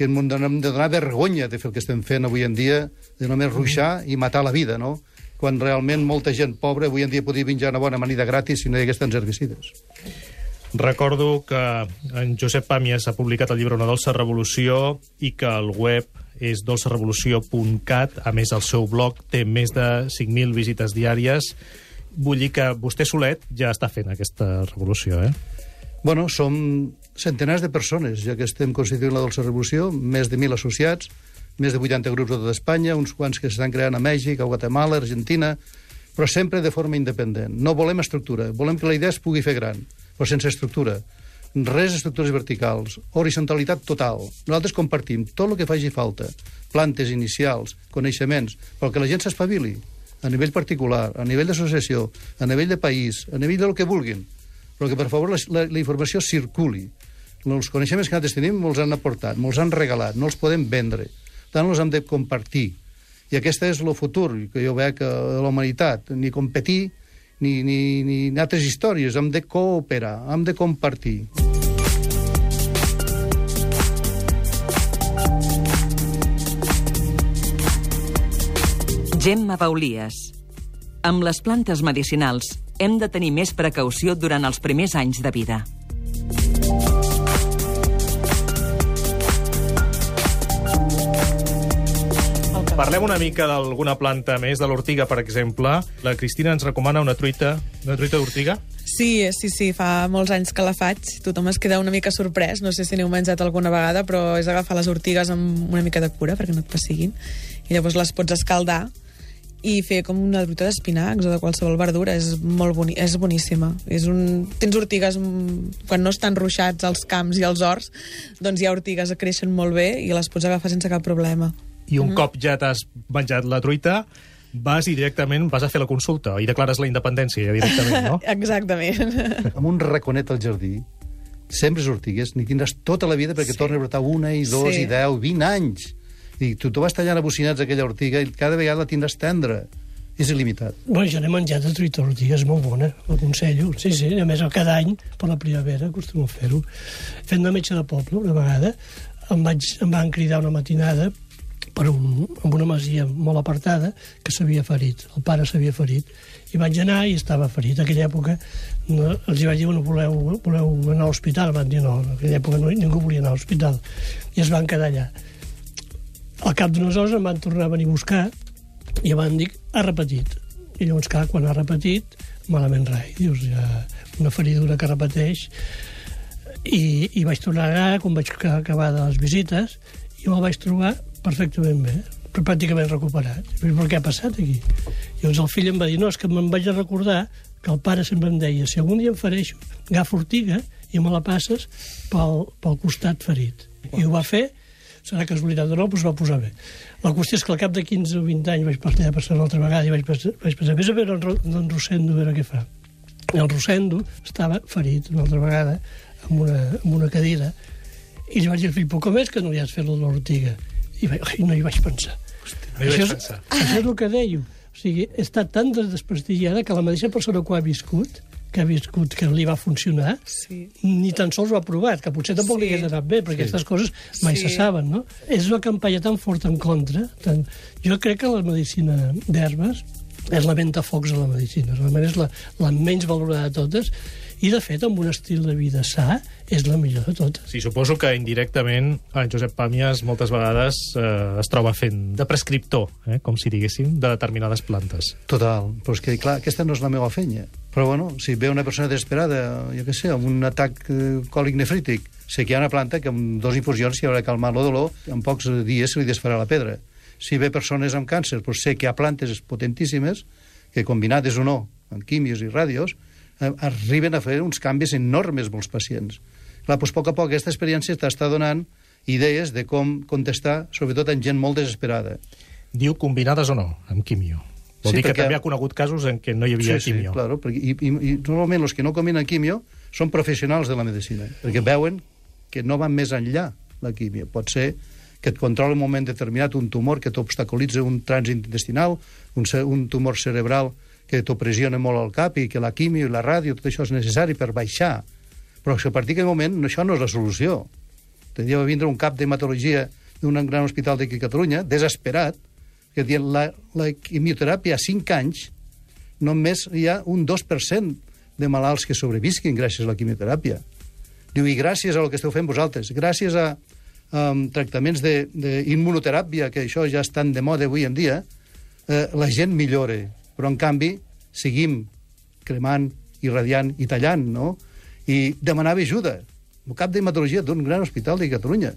que hem de, hem de donar vergonya de fer el que estem fent avui en dia, de només ruixar i matar la vida, no? Quan realment molta gent pobra avui en dia podria menjar una bona amanida gratis si no hi hagués tants herbicides. Recordo que en Josep Pàmies ha publicat el llibre Una dolça revolució i que el web és dolcerevolució.cat. A més, el seu blog té més de 5.000 visites diàries. Vull dir que vostè solet ja està fent aquesta revolució, eh? Bueno, som centenars de persones, ja que estem constituint la Dolça Revolució, més de 1.000 associats, més de 80 grups a tot Espanya, uns quants que s'estan creant a Mèxic, a Guatemala, a Argentina, però sempre de forma independent. No volem estructura, volem que la idea es pugui fer gran, però sense estructura. Res d'estructures verticals, horizontalitat total. Nosaltres compartim tot el que faci falta, plantes inicials, coneixements, però que la gent s'espavili, a nivell particular, a nivell d'associació, a nivell de país, a nivell del que vulguin, però que, per favor, la, la, la informació circuli. Els coneixements que nosaltres tenim molts han aportat, molts han regalat, no els podem vendre. Tant, els hem de compartir. I aquest és el futur que jo veig a la humanitat. Ni competir, ni, ni, ni altres històries. Hem de cooperar, hem de compartir. Gemma Baulies. Amb les plantes medicinals hem de tenir més precaució durant els primers anys de vida. Parlem una mica d'alguna planta més, de l'ortiga, per exemple. La Cristina ens recomana una truita, una truita d'ortiga. Sí, sí, sí, fa molts anys que la faig. Tothom es queda una mica sorprès. No sé si n'heu menjat alguna vegada, però és agafar les ortigues amb una mica de cura perquè no et pessiguin. I llavors les pots escaldar i fer com una truita d'espinacs o de qualsevol verdura. És molt boni és boníssima. És un... Tens ortigues, mm, quan no estan ruixats als camps i als horts, doncs hi ha ortigues que creixen molt bé i les pots agafar sense cap problema. I un cop ja t'has menjat la truita, vas i directament vas a fer la consulta i declares la independència ja directament, no? [LAUGHS] Exactament. [LAUGHS] Amb un raconet al jardí, sembres ortigues, n'hi tindràs tota la vida perquè Sí. torni a brotar una i dos Sí. i deu, vint anys. I tu, tu vas tallant a bocinats aquella ortiga i cada vegada la tindràs tendra. És il·limitat. Bueno, jo n'he menjat de truita d'ortiga, és molt bona, l'aconsello. Sí, sí, a més, cada any, per la primavera, acostumo a fer-ho. Fent de metge de poble, una vegada, em, vaig, em van cridar una matinada per un, en una masia molt apartada que s'havia ferit, el pare s'havia ferit i vaig anar i estava ferit en aquella època no, els vaig dir, bueno, voleu, voleu anar a l'hospital? Van dir no, en aquella època no, ningú volia anar a l'hospital i es van quedar allà al cap d'unes hores em van tornar a venir a buscar i em van dir, ha repetit. I llavors, clar, quan ha repetit, malament rai. Dius, ja, una feridura que repeteix. I, i vaig tornar allà, quan vaig ca- acabar de les visites, i me'l vaig trobar perfectament bé, però pràcticament recuperat. I per què ha passat aquí? Llavors el fill em va dir, no, és que me'n vaig a recordar que el pare sempre em deia, si algun dia em fareixo, agafa ortiga i me la passes pel, pel costat ferit. I ho va fer, serà casualitat o no, però es va posar bé. La qüestió és que al cap de 15 o 20 anys vaig passar passar una altra vegada i vaig pensar, vaig pensar vés a veure en, en Rosendo, a veure què fa. I el Rosendo estava ferit una altra vegada amb una, amb una cadira i li vaig dir fill, però com és que no li has fet l'ortiga? I, vaig, i no hi vaig pensar. No hi vaig això, és, pensar. això és el que deia. O sigui, he estat tan desprestigiada que la mateixa persona que ho ha viscut, que ha viscut que li va funcionar, Sí. ni tan sols ho ha provat, que potser tampoc Sí. li hagués anat bé, perquè aquestes coses mai Sí. se saben, no? És una campanya tan forta en contra. Tan... Jo crec que la medicina d'herbes és la ventafocs de la medicina. Realment és la, la menys valorada de totes i, de fet, amb un estil de vida sa, és la millor de totes. Sí, suposo que indirectament en Josep Pàmies moltes vegades eh, es troba fent de prescriptor, eh, com si diguéssim, de determinades plantes. Total, però és que, clar, aquesta no és la meva feina. Però, bueno, si ve una persona desesperada, jo què sé, amb un atac eh, còlic nefrític, sé que hi ha una planta que amb dos infusions s'hi haurà de calmar el dolor, en pocs dies se li desfarà la pedra. Si ve persones amb càncer, doncs sé que hi ha plantes potentíssimes que, combinades o no, amb químios i ràdios, eh, arriben a fer uns canvis enormes molts pacients. Clar, doncs, a poc a poc aquesta experiència t'està donant idees de com contestar, sobretot en gent molt desesperada. Diu combinades o no, amb quimio. Vol Sí, dir que perquè- també ha conegut casos en què no hi havia sí, quimio. Sí, claro, perquè, i, i, i normalment els que no combinen quimio són professionals de la medicina, perquè veuen que no van més enllà la quimio. Pot ser que et controla en un moment determinat un tumor que t'obstaculitza un trànsit intestinal, un, un tumor cerebral que t'ho pressiona molt al cap i que la quimio i la ràdio, tot això és necessari per baixar. Però a partir d'aquell moment això no és la solució. Tenia de vindre un cap d'hematologia d'un gran hospital d'aquí a Catalunya, desesperat, que dient la, la quimioteràpia a 5 anys només hi ha un 2% de malalts que sobrevisquin gràcies a la quimioteràpia. Diu, i gràcies a el que esteu fent vosaltres, gràcies a um, tractaments d'immunoteràpia, que això ja estan de moda avui en dia, eh, la gent millora. Però, en canvi, seguim cremant, irradiant i tallant, no? I demanava ajuda, un cap d'hematologia d'un gran hospital de Catalunya,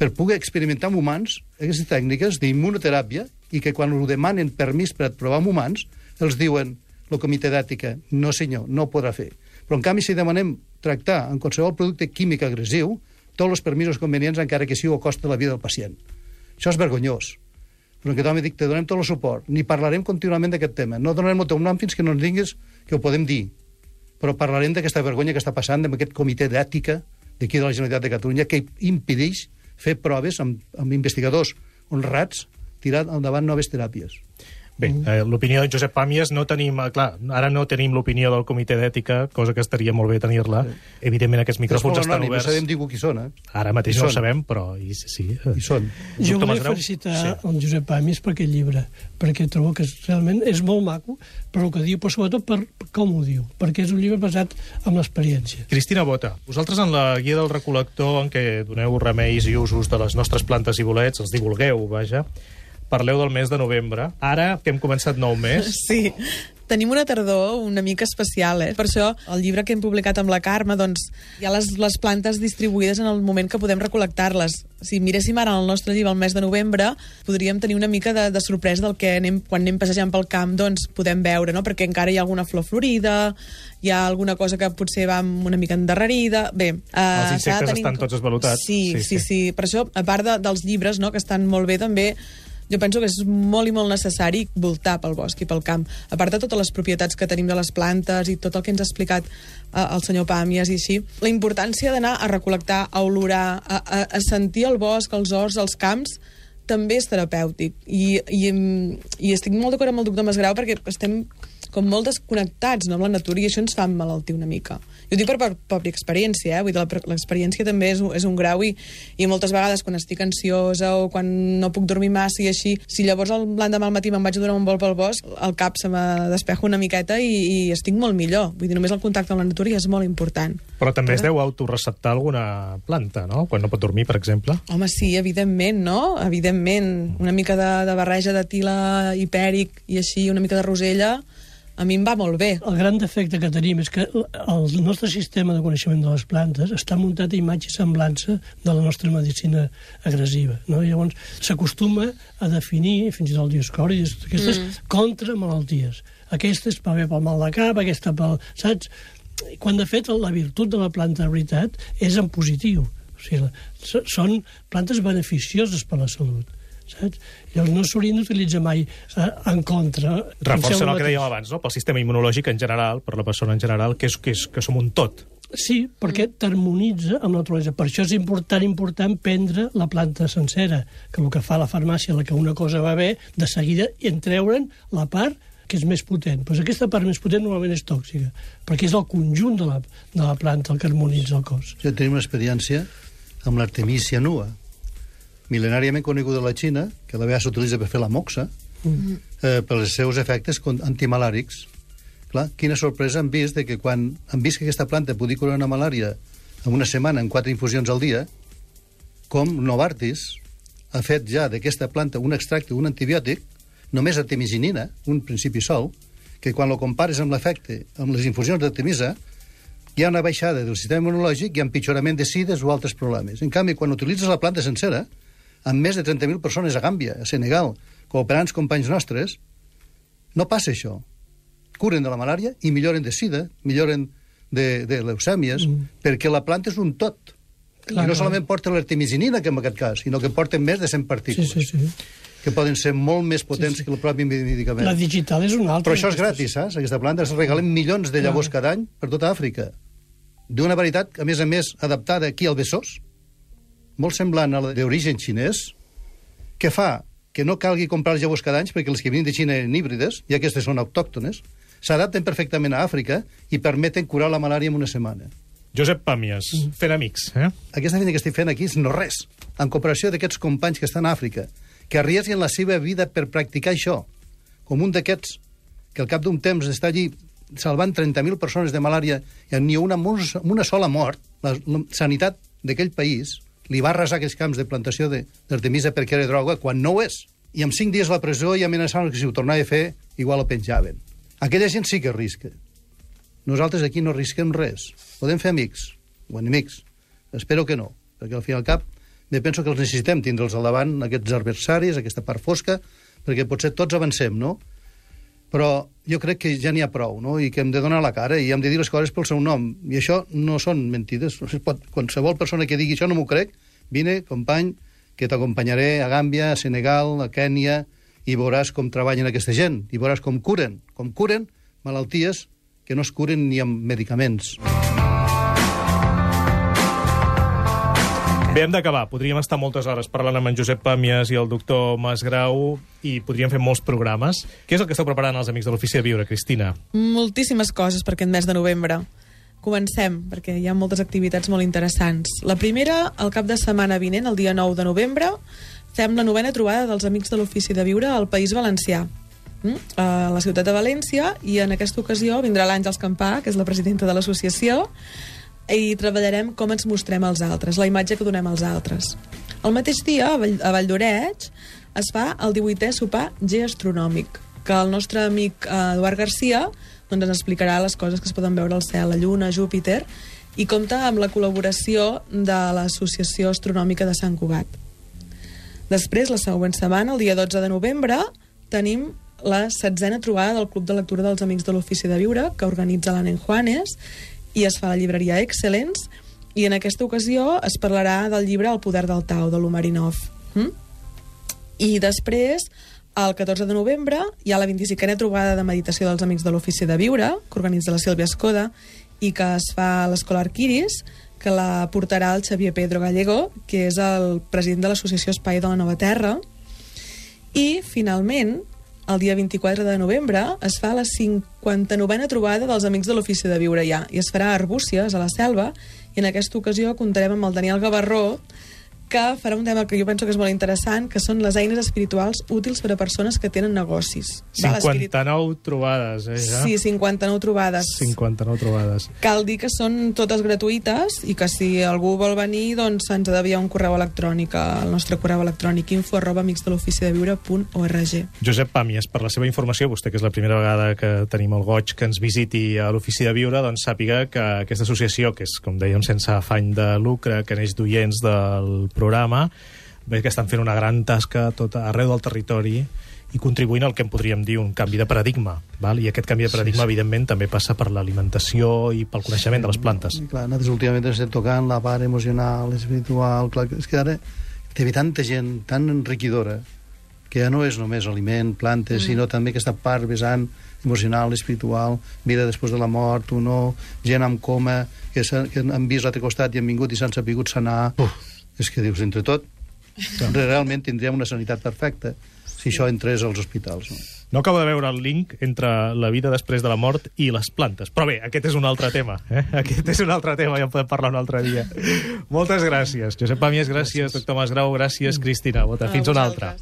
per poder experimentar amb humans aquestes tècniques d'immunoteràpia i que quan ho demanen permís per provar amb humans, els diuen el comitè d'ètica, no senyor, no ho podrà fer. Però en canvi si demanem tractar en qualsevol producte químic agressiu, tots els permisos convenients encara que sigui a costa la vida del pacient. Això és vergonyós. Però en aquest home dic, te donem tot el suport. Ni parlarem contínuament d'aquest tema. No donarem el teu nom fins que no ens diguis que ho podem dir. Però parlarem d'aquesta vergonya que està passant amb aquest comitè d'ètica d'aquí de la Generalitat de Catalunya que impedeix fer proves amb, amb investigadors honrats tirar endavant noves teràpies. Bé, eh, l'opinió de Josep Pàmies no tenim... eh, Clar, ara no tenim l'opinió del comitè d'ètica, cosa que estaria molt bé tenir-la. Evidentment, aquests micròfons estan anònim, oberts. No sabem dir qui són, eh? Ara mateix no ho sabem, però i, sí. eh. Hi són. Jo Doctor volia Masgrau? felicitar Sí. sí. el Josep Pàmies per aquest llibre, perquè trobo que és, realment és molt maco per el que diu, però sobretot per com ho diu, perquè és un llibre basat en l'experiència. Cristina Bota, vosaltres en la guia del recol·lector en què doneu remeis i usos de les nostres plantes i bolets, els divulgueu, vaja, parleu del mes de novembre. Ara, que hem començat nou mes, [LAUGHS] Sí, tenim una tardor una mica especial, eh? Per això, el llibre que hem publicat amb la Carme, doncs, hi ha les, les plantes distribuïdes en el moment que podem recol·lectar-les. Si miréssim ara el nostre llibre al mes de novembre, podríem tenir una mica de, de sorpresa del que anem, quan anem passejant pel camp, doncs, podem veure, no? Perquè encara hi ha alguna flor florida, hi ha alguna cosa que potser va una mica endarrerida... Bé, eh, Els insectes tenir- estan tots esvalotats. Sí, Sí, sí, sí, sí. sí. Per això, a part de, dels llibres, no?, que estan molt bé, també jo penso que és molt i molt necessari voltar pel bosc i pel camp. A part de totes les propietats que tenim de les plantes i tot el que ens ha explicat eh, el senyor Pàmies i així, la importància d'anar a recol·lectar, a olorar, a, a, a sentir el bosc, els horts, els camps, també és terapèutic. I, i, i estic molt d'acord amb el doctor Masgrau perquè estem com molt desconnectats no, amb la natura i això ens fa emmalaltir una mica. Jo dic per, per pròpia experiència, eh? Vull dir, l'experiència també és, un- és un grau i, i moltes vegades quan estic ansiosa o quan no puc dormir massa i així, si llavors l'endemà al matí me'n vaig a donar un vol pel bosc, el cap se me despeja una miqueta i, i estic molt millor. Vull dir, només el contacte amb la natura ja és molt important. Però també es deu autorreceptar alguna planta, no? Quan no pot dormir, per exemple. Home, sí, evidentment, no? Evidentment. Una mica de, de barreja de tila hipèric i així, una mica de rosella, a mi em va molt bé. El gran defecte que tenim és que el nostre sistema de coneixement de les plantes està muntat a imatge i semblança de la nostra medicina agressiva. No? I llavors s'acostuma a definir, fins i tot el dioscori, aquestes mm. contramalalties. Aquesta és per bé pel mal de cap, aquesta pel... Saps? Quan, de fet, la virtut de la planta, de veritat, és en positiu. O sigui, són plantes beneficioses per la salut. Saps? Llavors no s'haurien d'utilitzar mai eh, en contra. Reforça el que dèiem abans, no? Pel sistema immunològic en general, per la persona en general, que, és, que, és, que som un tot. Sí, perquè t'harmonitza amb la naturalesa. Per això és important, important prendre la planta sencera, que el que fa la farmàcia, la que una cosa va bé, de seguida i en treure'n la part que és més potent. Pues aquesta part més potent normalment és tòxica, perquè és el conjunt de la, de la planta el que harmonitza el cos. Jo tenim una experiència amb l'artemícia nua, mil·lenàriament coneguda a la Xina, que la vegada s'utilitza per fer la moxa, mm. eh, pels seus efectes antimalàrics. Clar, quina sorpresa han vist de que quan han vist que aquesta planta podia curar una malària en una setmana, en quatre infusions al dia, com Novartis ha fet ja d'aquesta planta un extracte, un antibiòtic, només artemisinina, un principi sol, que quan lo compares amb l'efecte, amb les infusions d'artemisa, hi ha una baixada del sistema immunològic i empitjorament de sides o altres problemes. En canvi, quan utilitzes la planta sencera, amb més de 30.000 persones a Gàmbia, a Senegal, cooperants companys nostres, no passa això. Curen de la malària i milloren de sida, milloren de, de leucèmies, mm. perquè la planta és un tot. Clar, I no clar. solament porta l'artemisinina, que en aquest cas, sinó que porten més de 100 Sí, partícules, sí, sí. que poden ser molt més potents Sí, sí. que el propi medicament. La digital és una altra. Però això és gratis, saps? Aquesta planta es regalen milions de llavors cada any per tota Àfrica. D'una varietat, a més a més, adaptada aquí al Besòs, molt semblant a la d'origen xinès, que fa que no calgui comprar llavors cada any perquè les que venen de Xina eren híbrides, i aquestes són autòctones, s'adapten perfectament a Àfrica i permeten curar la malària en una setmana. Josep Pàmies, Mm. fent amics, eh? Aquesta feina que estic fent aquí és no res, en comparació d'aquests companys que estan a Àfrica, que arrisquen la seva vida per practicar això, com un d'aquests que al cap d'un temps està allí salvant 30.000 persones de malària i ni una, una sola mort, la, la sanitat d'aquell país li va arrasar aquells camps de plantació de- d'artemisa perquè era droga, quan no ho és. I amb cinc dies a la presó i amenaçaven que si ho tornava a fer, igual ho penjaven. Aquella gent sí que arrisca. Nosaltres aquí no arrisquem res. Podem fer amics o enemics. Espero que no, perquè al fi i al cap me penso que els necessitem tindre'ls al davant, aquests adversaris, aquesta part fosca, perquè potser tots avancem, no? Però jo crec que ja n'hi ha prou, no? I que hem de donar la cara i hem de dir les coses pel seu nom. I això no són mentides. [LAUGHS] Es pot, qualsevol persona que digui això no m'ho crec, vine, company, que t'acompanyaré a Gàmbia, a Senegal, a Kènia, i veuràs com treballen aquesta gent, i veuràs com curen, com curen malalties que no es curen ni amb medicaments. Bé, hem d'acabar. Podríem estar moltes hores parlant amb en Josep Pàmies i el doctor Masgrau i podríem fer molts programes. Què és el que esteu preparant els amics de l'Ofici de Viure, Cristina? Moltíssimes coses per aquest mes de novembre. Comencem, perquè hi ha moltes activitats molt interessants. La primera, el cap de setmana vinent, el dia 9 de novembre, fem la novena trobada dels Amics de l'Ofici de Viure al País Valencià, mm? a la ciutat de València, i en aquesta ocasió vindrà l'Àngels Campà, que és la presidenta de l'associació, i treballarem com ens mostrem als altres, la imatge que donem als altres. El mateix dia, a Vall, a Vall d'Oreig, es fa el 18è sopar G astronòmic, que el nostre amic eh, Eduard Garcia doncs, ens explicarà les coses que es poden veure al cel, la Lluna, Júpiter, i compta amb la col·laboració de l'Associació Astronòmica de Sant Cugat. Després, la següent setmana, el dia 12 de novembre, tenim la setzena trobada del Club de Lectura dels Amics de l'Ofici de Viure, que organitza l'Anen Juanes, i es fa a la llibreria Excellence, i en aquesta ocasió es parlarà del llibre El poder del Tau, de l'Umarinov. Mm? I després, el 14 de novembre, hi ha la 25a trobada de meditació dels Amics de l'Ofici de Viure, que organitza la Sílvia Escoda, i que es fa a l'Escola Arquiris, que la portarà el Xavier Pedro Gallego, que és el president de l'Associació Espai de la Nova Terra. I, finalment, el dia 24 de novembre es fa la 59a trobada dels Amics de l'Ofici de Viure ja, i es farà a Arbúcies, a la Selva, i en aquesta ocasió comptarem amb el Daniel Gavarró, que farà un tema que jo penso que és molt interessant, que són les eines espirituals útils per a persones que tenen negocis. Val? 59 trobades, eh, ja? Sí, 59 trobades. 59 trobades. Cal dir que són totes gratuïtes i que si algú vol venir, doncs ens ha d'enviar un correu electrònic al nostre correu electrònic info arroba amicsdeloficideviure.org. Josep Pàmies, per la seva informació, vostè que és la primera vegada que tenim el goig que ens visiti a l'Ofici de Viure, doncs sàpiga que aquesta associació, que és, com dèiem, sense afany de lucre, que neix d'oients del programa, veig que estan fent una gran tasca tot arreu del territori i contribuint al que en podríem dir un canvi de paradigma. Val? I aquest canvi de paradigma, sí, sí. evidentment, també passa per l'alimentació i pel coneixement sí, de les plantes. I, clar, nosaltres últimament estem tocant la part emocional, espiritual... Clar, és que ara té tanta gent tan enriquidora que ja no és només aliment, plantes, mm. sinó també aquesta part vessant emocional, espiritual, vida després de la mort, o no, gent amb coma, que, que han vist l'altre costat i han vingut i s'han sapigut sanar. Uf, és que dius, entre tot, realment tindríem una sanitat perfecta si això entrés als hospitals. No? No acabo de veure el link entre la vida després de la mort i les plantes. Però bé, aquest és un altre tema. Eh? [LAUGHS] Aquest és un altre tema, ja en podem parlar un altre dia. Moltes gràcies. Josep Pàmies, gràcies. gràcies. Doctor Masgrau, gràcies. Cristina, Bota. Fins una altra.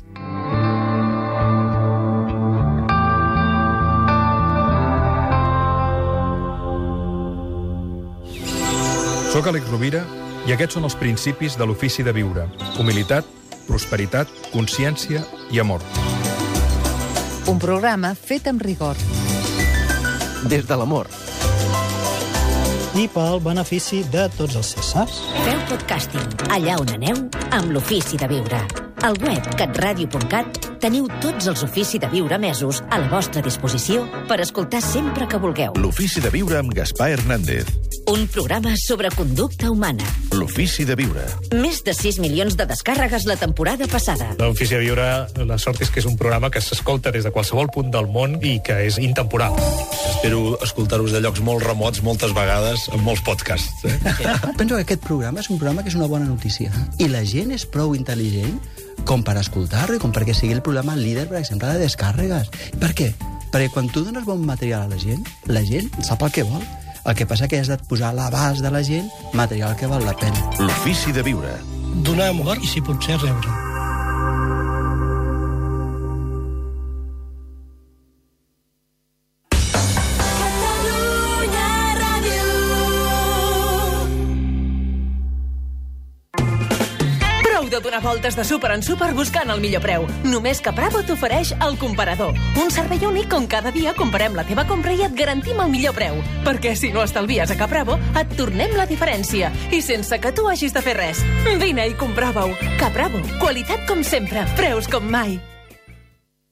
Soc Àlex Rovira i aquests són els principis de l'ofici de viure. Humilitat, prosperitat, consciència i amor. Un programa fet amb rigor. Des de l'amor. I pel benefici de tots els éssers. Feu podcasting allà on aneu amb l'ofici de viure. Al web catradio.cat teniu tots els ofici de viure mesos a la vostra disposició per escoltar sempre que vulgueu. L'ofici de viure amb Gaspar Hernández. Un programa sobre conducta humana. L'ofici de viure. Més de 6 milions de descàrregues la temporada passada. L'ofici de viure, la sort és que és un programa que s'escolta des de qualsevol punt del món i que és intemporal. Espero escoltar-vos de llocs molt remots moltes vegades amb molts podcasts. Eh? [LAUGHS] Penso que aquest programa és un programa que és una bona notícia. I la gent és prou intel·ligent com per escoltar-lo i com perquè sigui el programa líder, per exemple, de descàrregues. Per què? Perquè quan tu dones bon material a la gent, la gent sap el que vol el que passa que has de posar a l'abast de la gent material que val la pena. L'ofici de viure. Donar amor i, si potser, rebre. Donar voltes de súper en súper buscant el millor preu. Només que Bravo t'ofereix el comparador. Un servei únic on cada dia comparem la teva compra i et garantim el millor preu. Perquè si no estalvies a Cap Bravo, et tornem la diferència. I sense que tu hagis de fer res. Vine i comprova-ho. Cap Bravo. Qualitat com sempre. Preus com mai.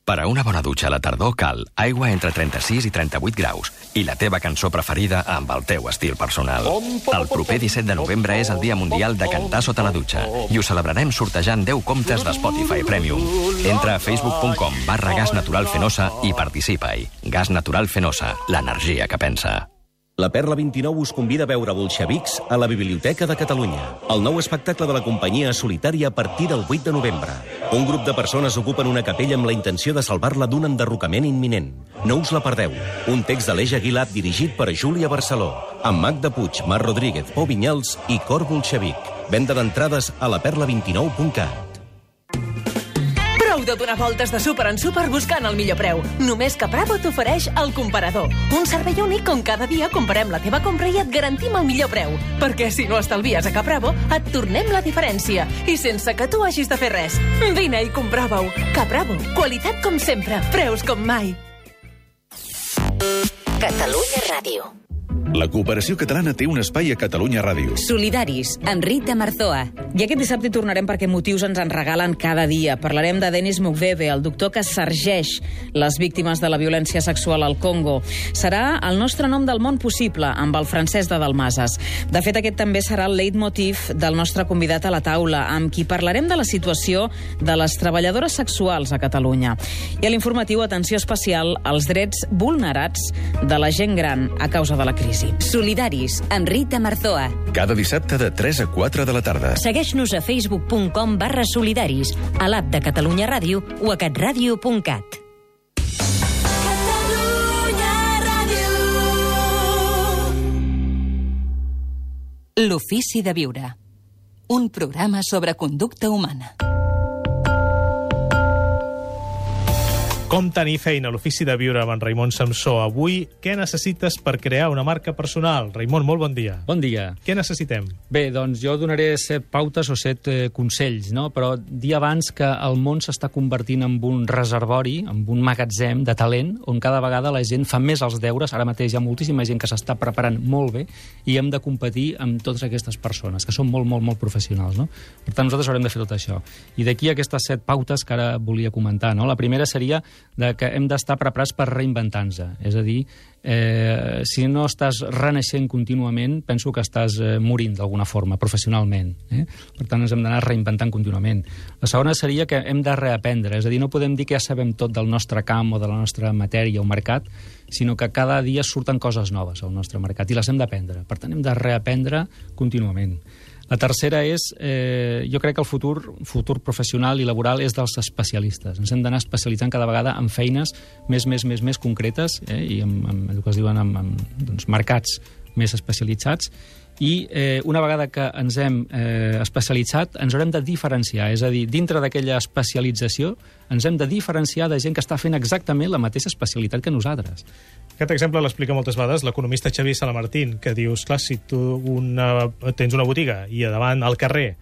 Per a una bona dutxa a la tardor cal aigua entre 36 i 38 graus i la teva cançó preferida amb el teu estil personal. El proper 17 de novembre és el Dia Mundial de Cantar sota la dutxa i ho celebrarem sortejant 10 comptes de Spotify Premium. Entra a facebook.com barra gas natural fenosa i participa-hi. Gas natural fenosa, l'energia que pensa. La Perla 29 us convida a veure bolxevics a la Biblioteca de Catalunya. El nou espectacle de la companyia solitària a partir del 8 de novembre. Un grup de persones ocupen una capella amb la intenció de salvar-la d'un enderrocament imminent. No us la perdeu. Un text de l'Eix Aguilat dirigit per Júlia Barceló, amb Magda Puig, Mar Rodríguez, Pau Vinyals i Cor Bolxevic. Venda d'entrades a la perla29.cat de donar voltes de súper en súper buscant el millor preu. Només que Bravo t'ofereix el comparador. Un servei únic on cada dia comparem la teva compra i et garantim el millor preu. Perquè si no estalvies a Capravo, et tornem la diferència. I sense que tu hagis de fer res. Vine i comprova-ho. Capravo. Qualitat com sempre. Preus com mai. Catalunya Ràdio. La cooperació catalana té un espai a Catalunya Ràdio. Solidaris, amb Rita Marzoa. I aquest dissabte tornarem perquè motius ens en regalen cada dia. Parlarem de Denis Mukwege, el doctor que sergeix les víctimes de la violència sexual al Congo. Serà el nostre nom del món possible, amb el francès de Dalmases. De fet, aquest també serà el leitmotiv del nostre convidat a la taula, amb qui parlarem de la situació de les treballadores sexuals a Catalunya. I a l'informatiu, atenció especial als drets vulnerats de la gent gran a causa de la crisi. Solidaris, amb Rita Marzoa. Cada dissabte de 3 a 4 de la tarda. Segueix-nos a facebook.com barra solidaris, a l'app de Catalunya Ràdio o a catradio.cat. L'ofici de viure. Un programa sobre conducta humana. Com tenir feina a l'ofici de viure amb en Raimon Samsó. Avui, què necessites per crear una marca personal? Raimon, molt bon dia. Bon dia. Què necessitem? Bé, doncs jo donaré set pautes o set eh, consells, no? però dir abans que el món s'està convertint en un reservori, en un magatzem de talent, on cada vegada la gent fa més els deures. Ara mateix hi ha moltíssima gent que s'està preparant molt bé i hem de competir amb totes aquestes persones, que són molt, molt, molt professionals. No? Per tant, nosaltres haurem de fer tot això. I d'aquí aquestes set pautes que ara volia comentar. No? La primera seria de que hem d'estar preparats per reinventar-nos. És a dir, eh, si no estàs renaixent contínuament, penso que estàs eh, morint d'alguna forma, professionalment. Eh? Per tant, ens hem d'anar reinventant contínuament. La segona seria que hem de reaprendre, és a dir, no podem dir que ja sabem tot del nostre camp o de la nostra matèria o mercat, sinó que cada dia surten coses noves al nostre mercat i les hem d'aprendre. Per tant, hem de reaprendre contínuament. La tercera és, eh, jo crec que el futur, futur professional i laboral és dels especialistes. Ens hem d'anar especialitzant cada vegada en feines més, més, més, més concretes eh, i en, en el que es diuen en, en doncs, mercats més especialitzats i eh, una vegada que ens hem eh, especialitzat ens haurem de diferenciar, és a dir, dintre d'aquella especialització ens hem de diferenciar de gent que està fent exactament la mateixa especialitat que nosaltres. Aquest exemple l'explica moltes vegades l'economista Xavier Salamartín, que dius, clar, si tu una, tens una botiga i a davant al carrer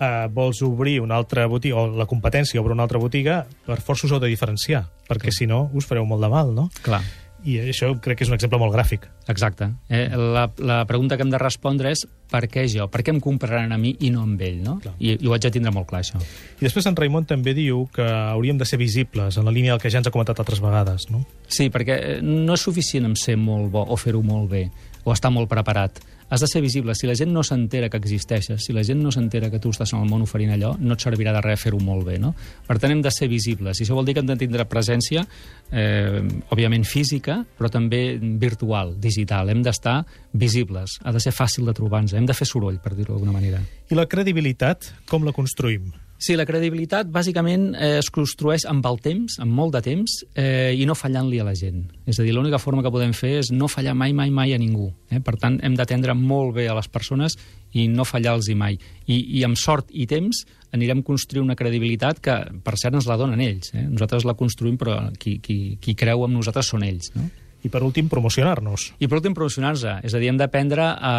eh, vols obrir una altra botiga, o la competència obre una altra botiga, per força us heu de diferenciar, perquè Clar. si no us fareu molt de mal, no? Clar. I això crec que és un exemple molt gràfic. Exacte. Eh, la, la pregunta que hem de respondre és per què jo? Per què em compraran a mi i no amb ell, no? I, I ho haig de tindre molt clar, això. I després en Raimon també diu que hauríem de ser visibles, en la línia del que ja ens ha comentat altres vegades, no? Sí, perquè eh, no és suficient amb ser molt bo o fer-ho molt bé o estar molt preparat has de ser visible. Si la gent no s'entera que existeixes, si la gent no s'entera que tu estàs en el món oferint allò, no et servirà de res fer-ho molt bé, no? Per tant, hem de ser visibles. I això vol dir que hem de tindre presència, eh, òbviament física, però també virtual, digital. Hem d'estar visibles. Ha de ser fàcil de trobar-nos. Hem de fer soroll, per dir-ho d'alguna manera. I la credibilitat, com la construïm? Sí, la credibilitat bàsicament eh, es construeix amb el temps, amb molt de temps, eh, i no fallant-li a la gent. És a dir, l'única forma que podem fer és no fallar mai, mai, mai a ningú. Eh? Per tant, hem d'atendre molt bé a les persones i no fallar-los mai. I, I amb sort i temps anirem construint una credibilitat que, per cert, ens la donen ells. Eh? Nosaltres la construïm, però qui, qui, qui creu en nosaltres són ells. No? I per últim, promocionar-nos. I per últim, promocionar-se. És a dir, hem d'aprendre a,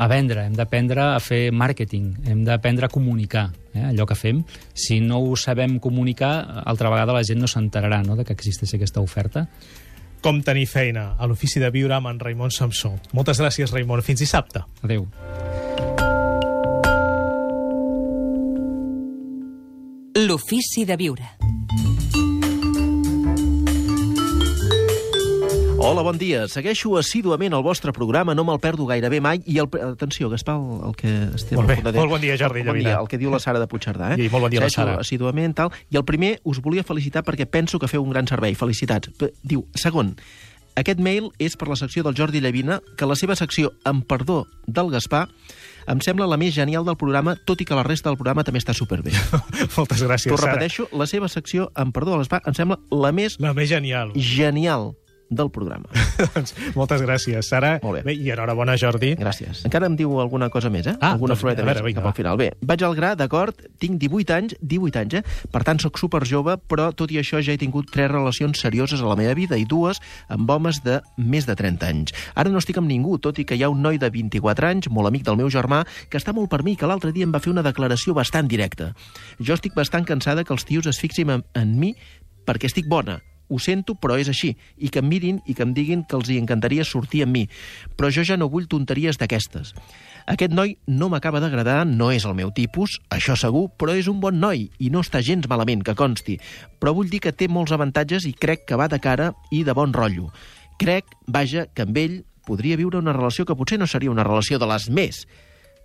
a vendre, hem d'aprendre a fer màrqueting, hem d'aprendre a comunicar eh, allò que fem. Si no ho sabem comunicar, altra vegada la gent no s'enterarà no, de que existeix aquesta oferta. Com tenir feina a l'ofici de viure amb en Raimon Samsó. Moltes gràcies, Raimon. Fins dissabte. Adéu. L'ofici de viure. Hola, bon dia. Segueixo assíduament el vostre programa, no me'l perdo gairebé mai. I el, atenció, Gaspar, el, el que estem... Molt bé, molt bon dia, Jordi Bon dia, el que diu la Sara de Puigcerdà. Eh? I molt bon dia, la Sara. assíduament, tal. I el primer, us volia felicitar perquè penso que feu un gran servei. Felicitats. Diu, segon, aquest mail és per la secció del Jordi Llavina, que la seva secció, amb perdó del Gaspar, em sembla la més genial del programa, tot i que la resta del programa també està superbé. [LAUGHS] Moltes gràcies, T'ho repeteixo, la seva secció, amb perdó del Gaspar, em sembla la més... La més genial. Genial del programa. [LAUGHS] doncs, moltes gràcies, Sara. Molt bé. bé. I enhorabona, Jordi. Gràcies. Encara em diu alguna cosa més, eh? Ah, alguna doncs, floreta a veure, més vinga, cap al final. Bé, vaig al gra, d'acord, tinc 18 anys, 18 anys, eh? Per tant, sóc super jove, però tot i això ja he tingut tres relacions serioses a la meva vida i dues amb homes de més de 30 anys. Ara no estic amb ningú, tot i que hi ha un noi de 24 anys, molt amic del meu germà, que està molt per mi, que l'altre dia em va fer una declaració bastant directa. Jo estic bastant cansada que els tios es fixin en, en mi perquè estic bona. Ho sento, però és així. I que em mirin i que em diguin que els hi encantaria sortir amb mi. Però jo ja no vull tonteries d'aquestes. Aquest noi no m'acaba d'agradar, no és el meu tipus, això segur, però és un bon noi i no està gens malament, que consti. Però vull dir que té molts avantatges i crec que va de cara i de bon rotllo. Crec, vaja, que amb ell podria viure una relació que potser no seria una relació de les més,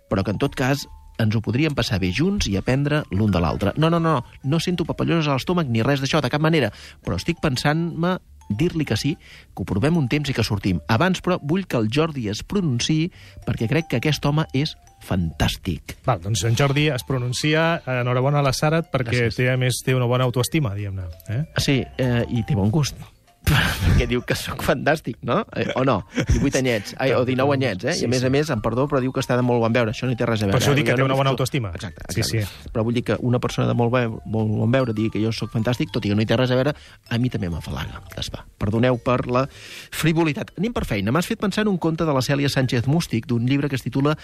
però que en tot cas ens ho podríem passar bé junts i aprendre l'un de l'altre. No, no, no, no sento papallones a l'estómac ni res d'això, de cap manera, però estic pensant-me dir-li que sí, que ho provem un temps i que sortim. Abans, però, vull que el Jordi es pronunciï perquè crec que aquest home és fantàstic. Val, doncs en Jordi es pronuncia, enhorabona a la Sara, perquè Gràcies. té, a més, té una bona autoestima, diguem-ne. Eh? Sí, eh, i té bon gust. Perquè diu que sóc fantàstic, no? Eh, o no? 18 anyets, ai, o 19 anyets, eh? Sí, I a més sí. a més, em perdó, però diu que està de molt bon veure. Això no hi té res a veure. Per això eh? dic que Jo té una bona autoestima. Exacte, Sí, exacte. sí. Però vull dir que una persona de molt, bon, molt bon veure digui que jo sóc fantàstic, tot i que no hi té res a veure, a mi també m'afalaga, Gaspar. Perdoneu per la frivolitat. Anem per feina. M'has fet pensar en un conte de la Cèlia Sánchez Mústic, d'un llibre que es titula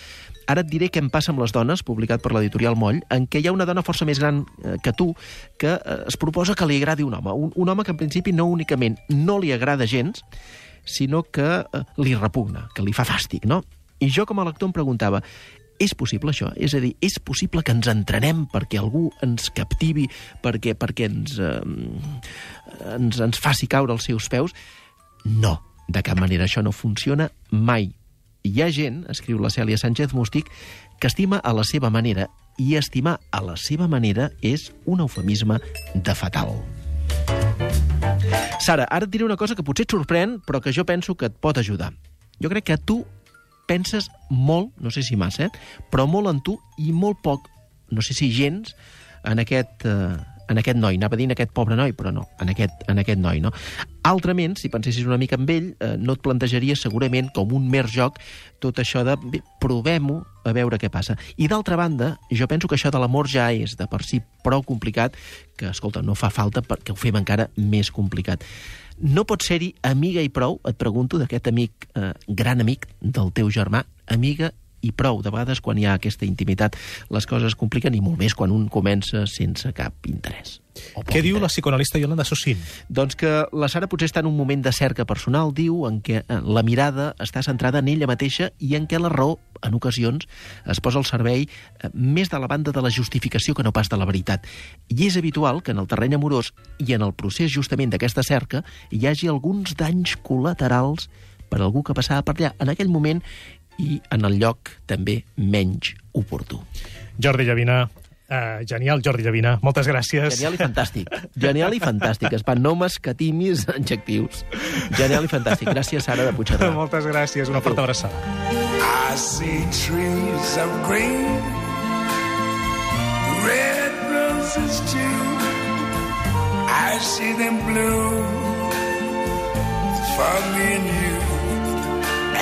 Ara et diré què em passa amb les dones, publicat per l'editorial Moll, en què hi ha una dona força més gran eh, que tu que eh, es proposa que li agradi un home. Un, un home que en principi no únicament no li agrada gens, sinó que eh, li repugna, que li fa fàstic, no? I jo com a lector em preguntava, és possible això? És a dir, és possible que ens entrenem perquè algú ens captivi, perquè, perquè ens, eh, ens, ens faci caure als seus peus? No, de cap manera això no funciona mai. Hi ha gent, escriu la Cèlia Sánchez Mústic, que estima a la seva manera, i estimar a la seva manera és un eufemisme de fatal. Sara, ara et diré una cosa que potser et sorprèn, però que jo penso que et pot ajudar. Jo crec que tu penses molt, no sé si massa, eh? però molt en tu i molt poc, no sé si gens, en aquest, eh, en aquest noi. Anava en aquest pobre noi, però no, en aquest, en aquest noi. No? Altrament, si pensessis una mica amb ell, eh, no et plantejaries segurament com un mer joc tot això de provem-ho a veure què passa. I d'altra banda, jo penso que això de l'amor ja és de per si prou complicat que, escolta, no fa falta perquè ho fem encara més complicat. No pot ser-hi amiga i prou, et pregunto, d'aquest amic, eh, gran amic del teu germà, amiga i prou. De vegades, quan hi ha aquesta intimitat, les coses es compliquen i molt més quan un comença sense cap interès. Què diu la psicoanalista Yolanda Sossin? Doncs que la Sara potser està en un moment de cerca personal, diu, en què eh, la mirada està centrada en ella mateixa i en què la raó, en ocasions, es posa al servei eh, més de la banda de la justificació que no pas de la veritat. I és habitual que en el terreny amorós i en el procés justament d'aquesta cerca hi hagi alguns danys col·laterals per algú que passava per allà en aquell moment i en el lloc també menys oportú. Jordi Llavina, uh, genial, Jordi Llavina, moltes gràcies. Genial i fantàstic. Genial i fantàstic. Espan, no m'escatimis adjectius. Genial i fantàstic. Gràcies, Sara de Puigcerdà. moltes gràcies, una forta abraçada. I see trees of green, red roses too. I see them blue for me and you.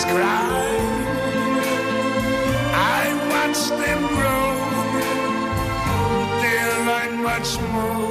babies cry. I watch them grow. They're like much more.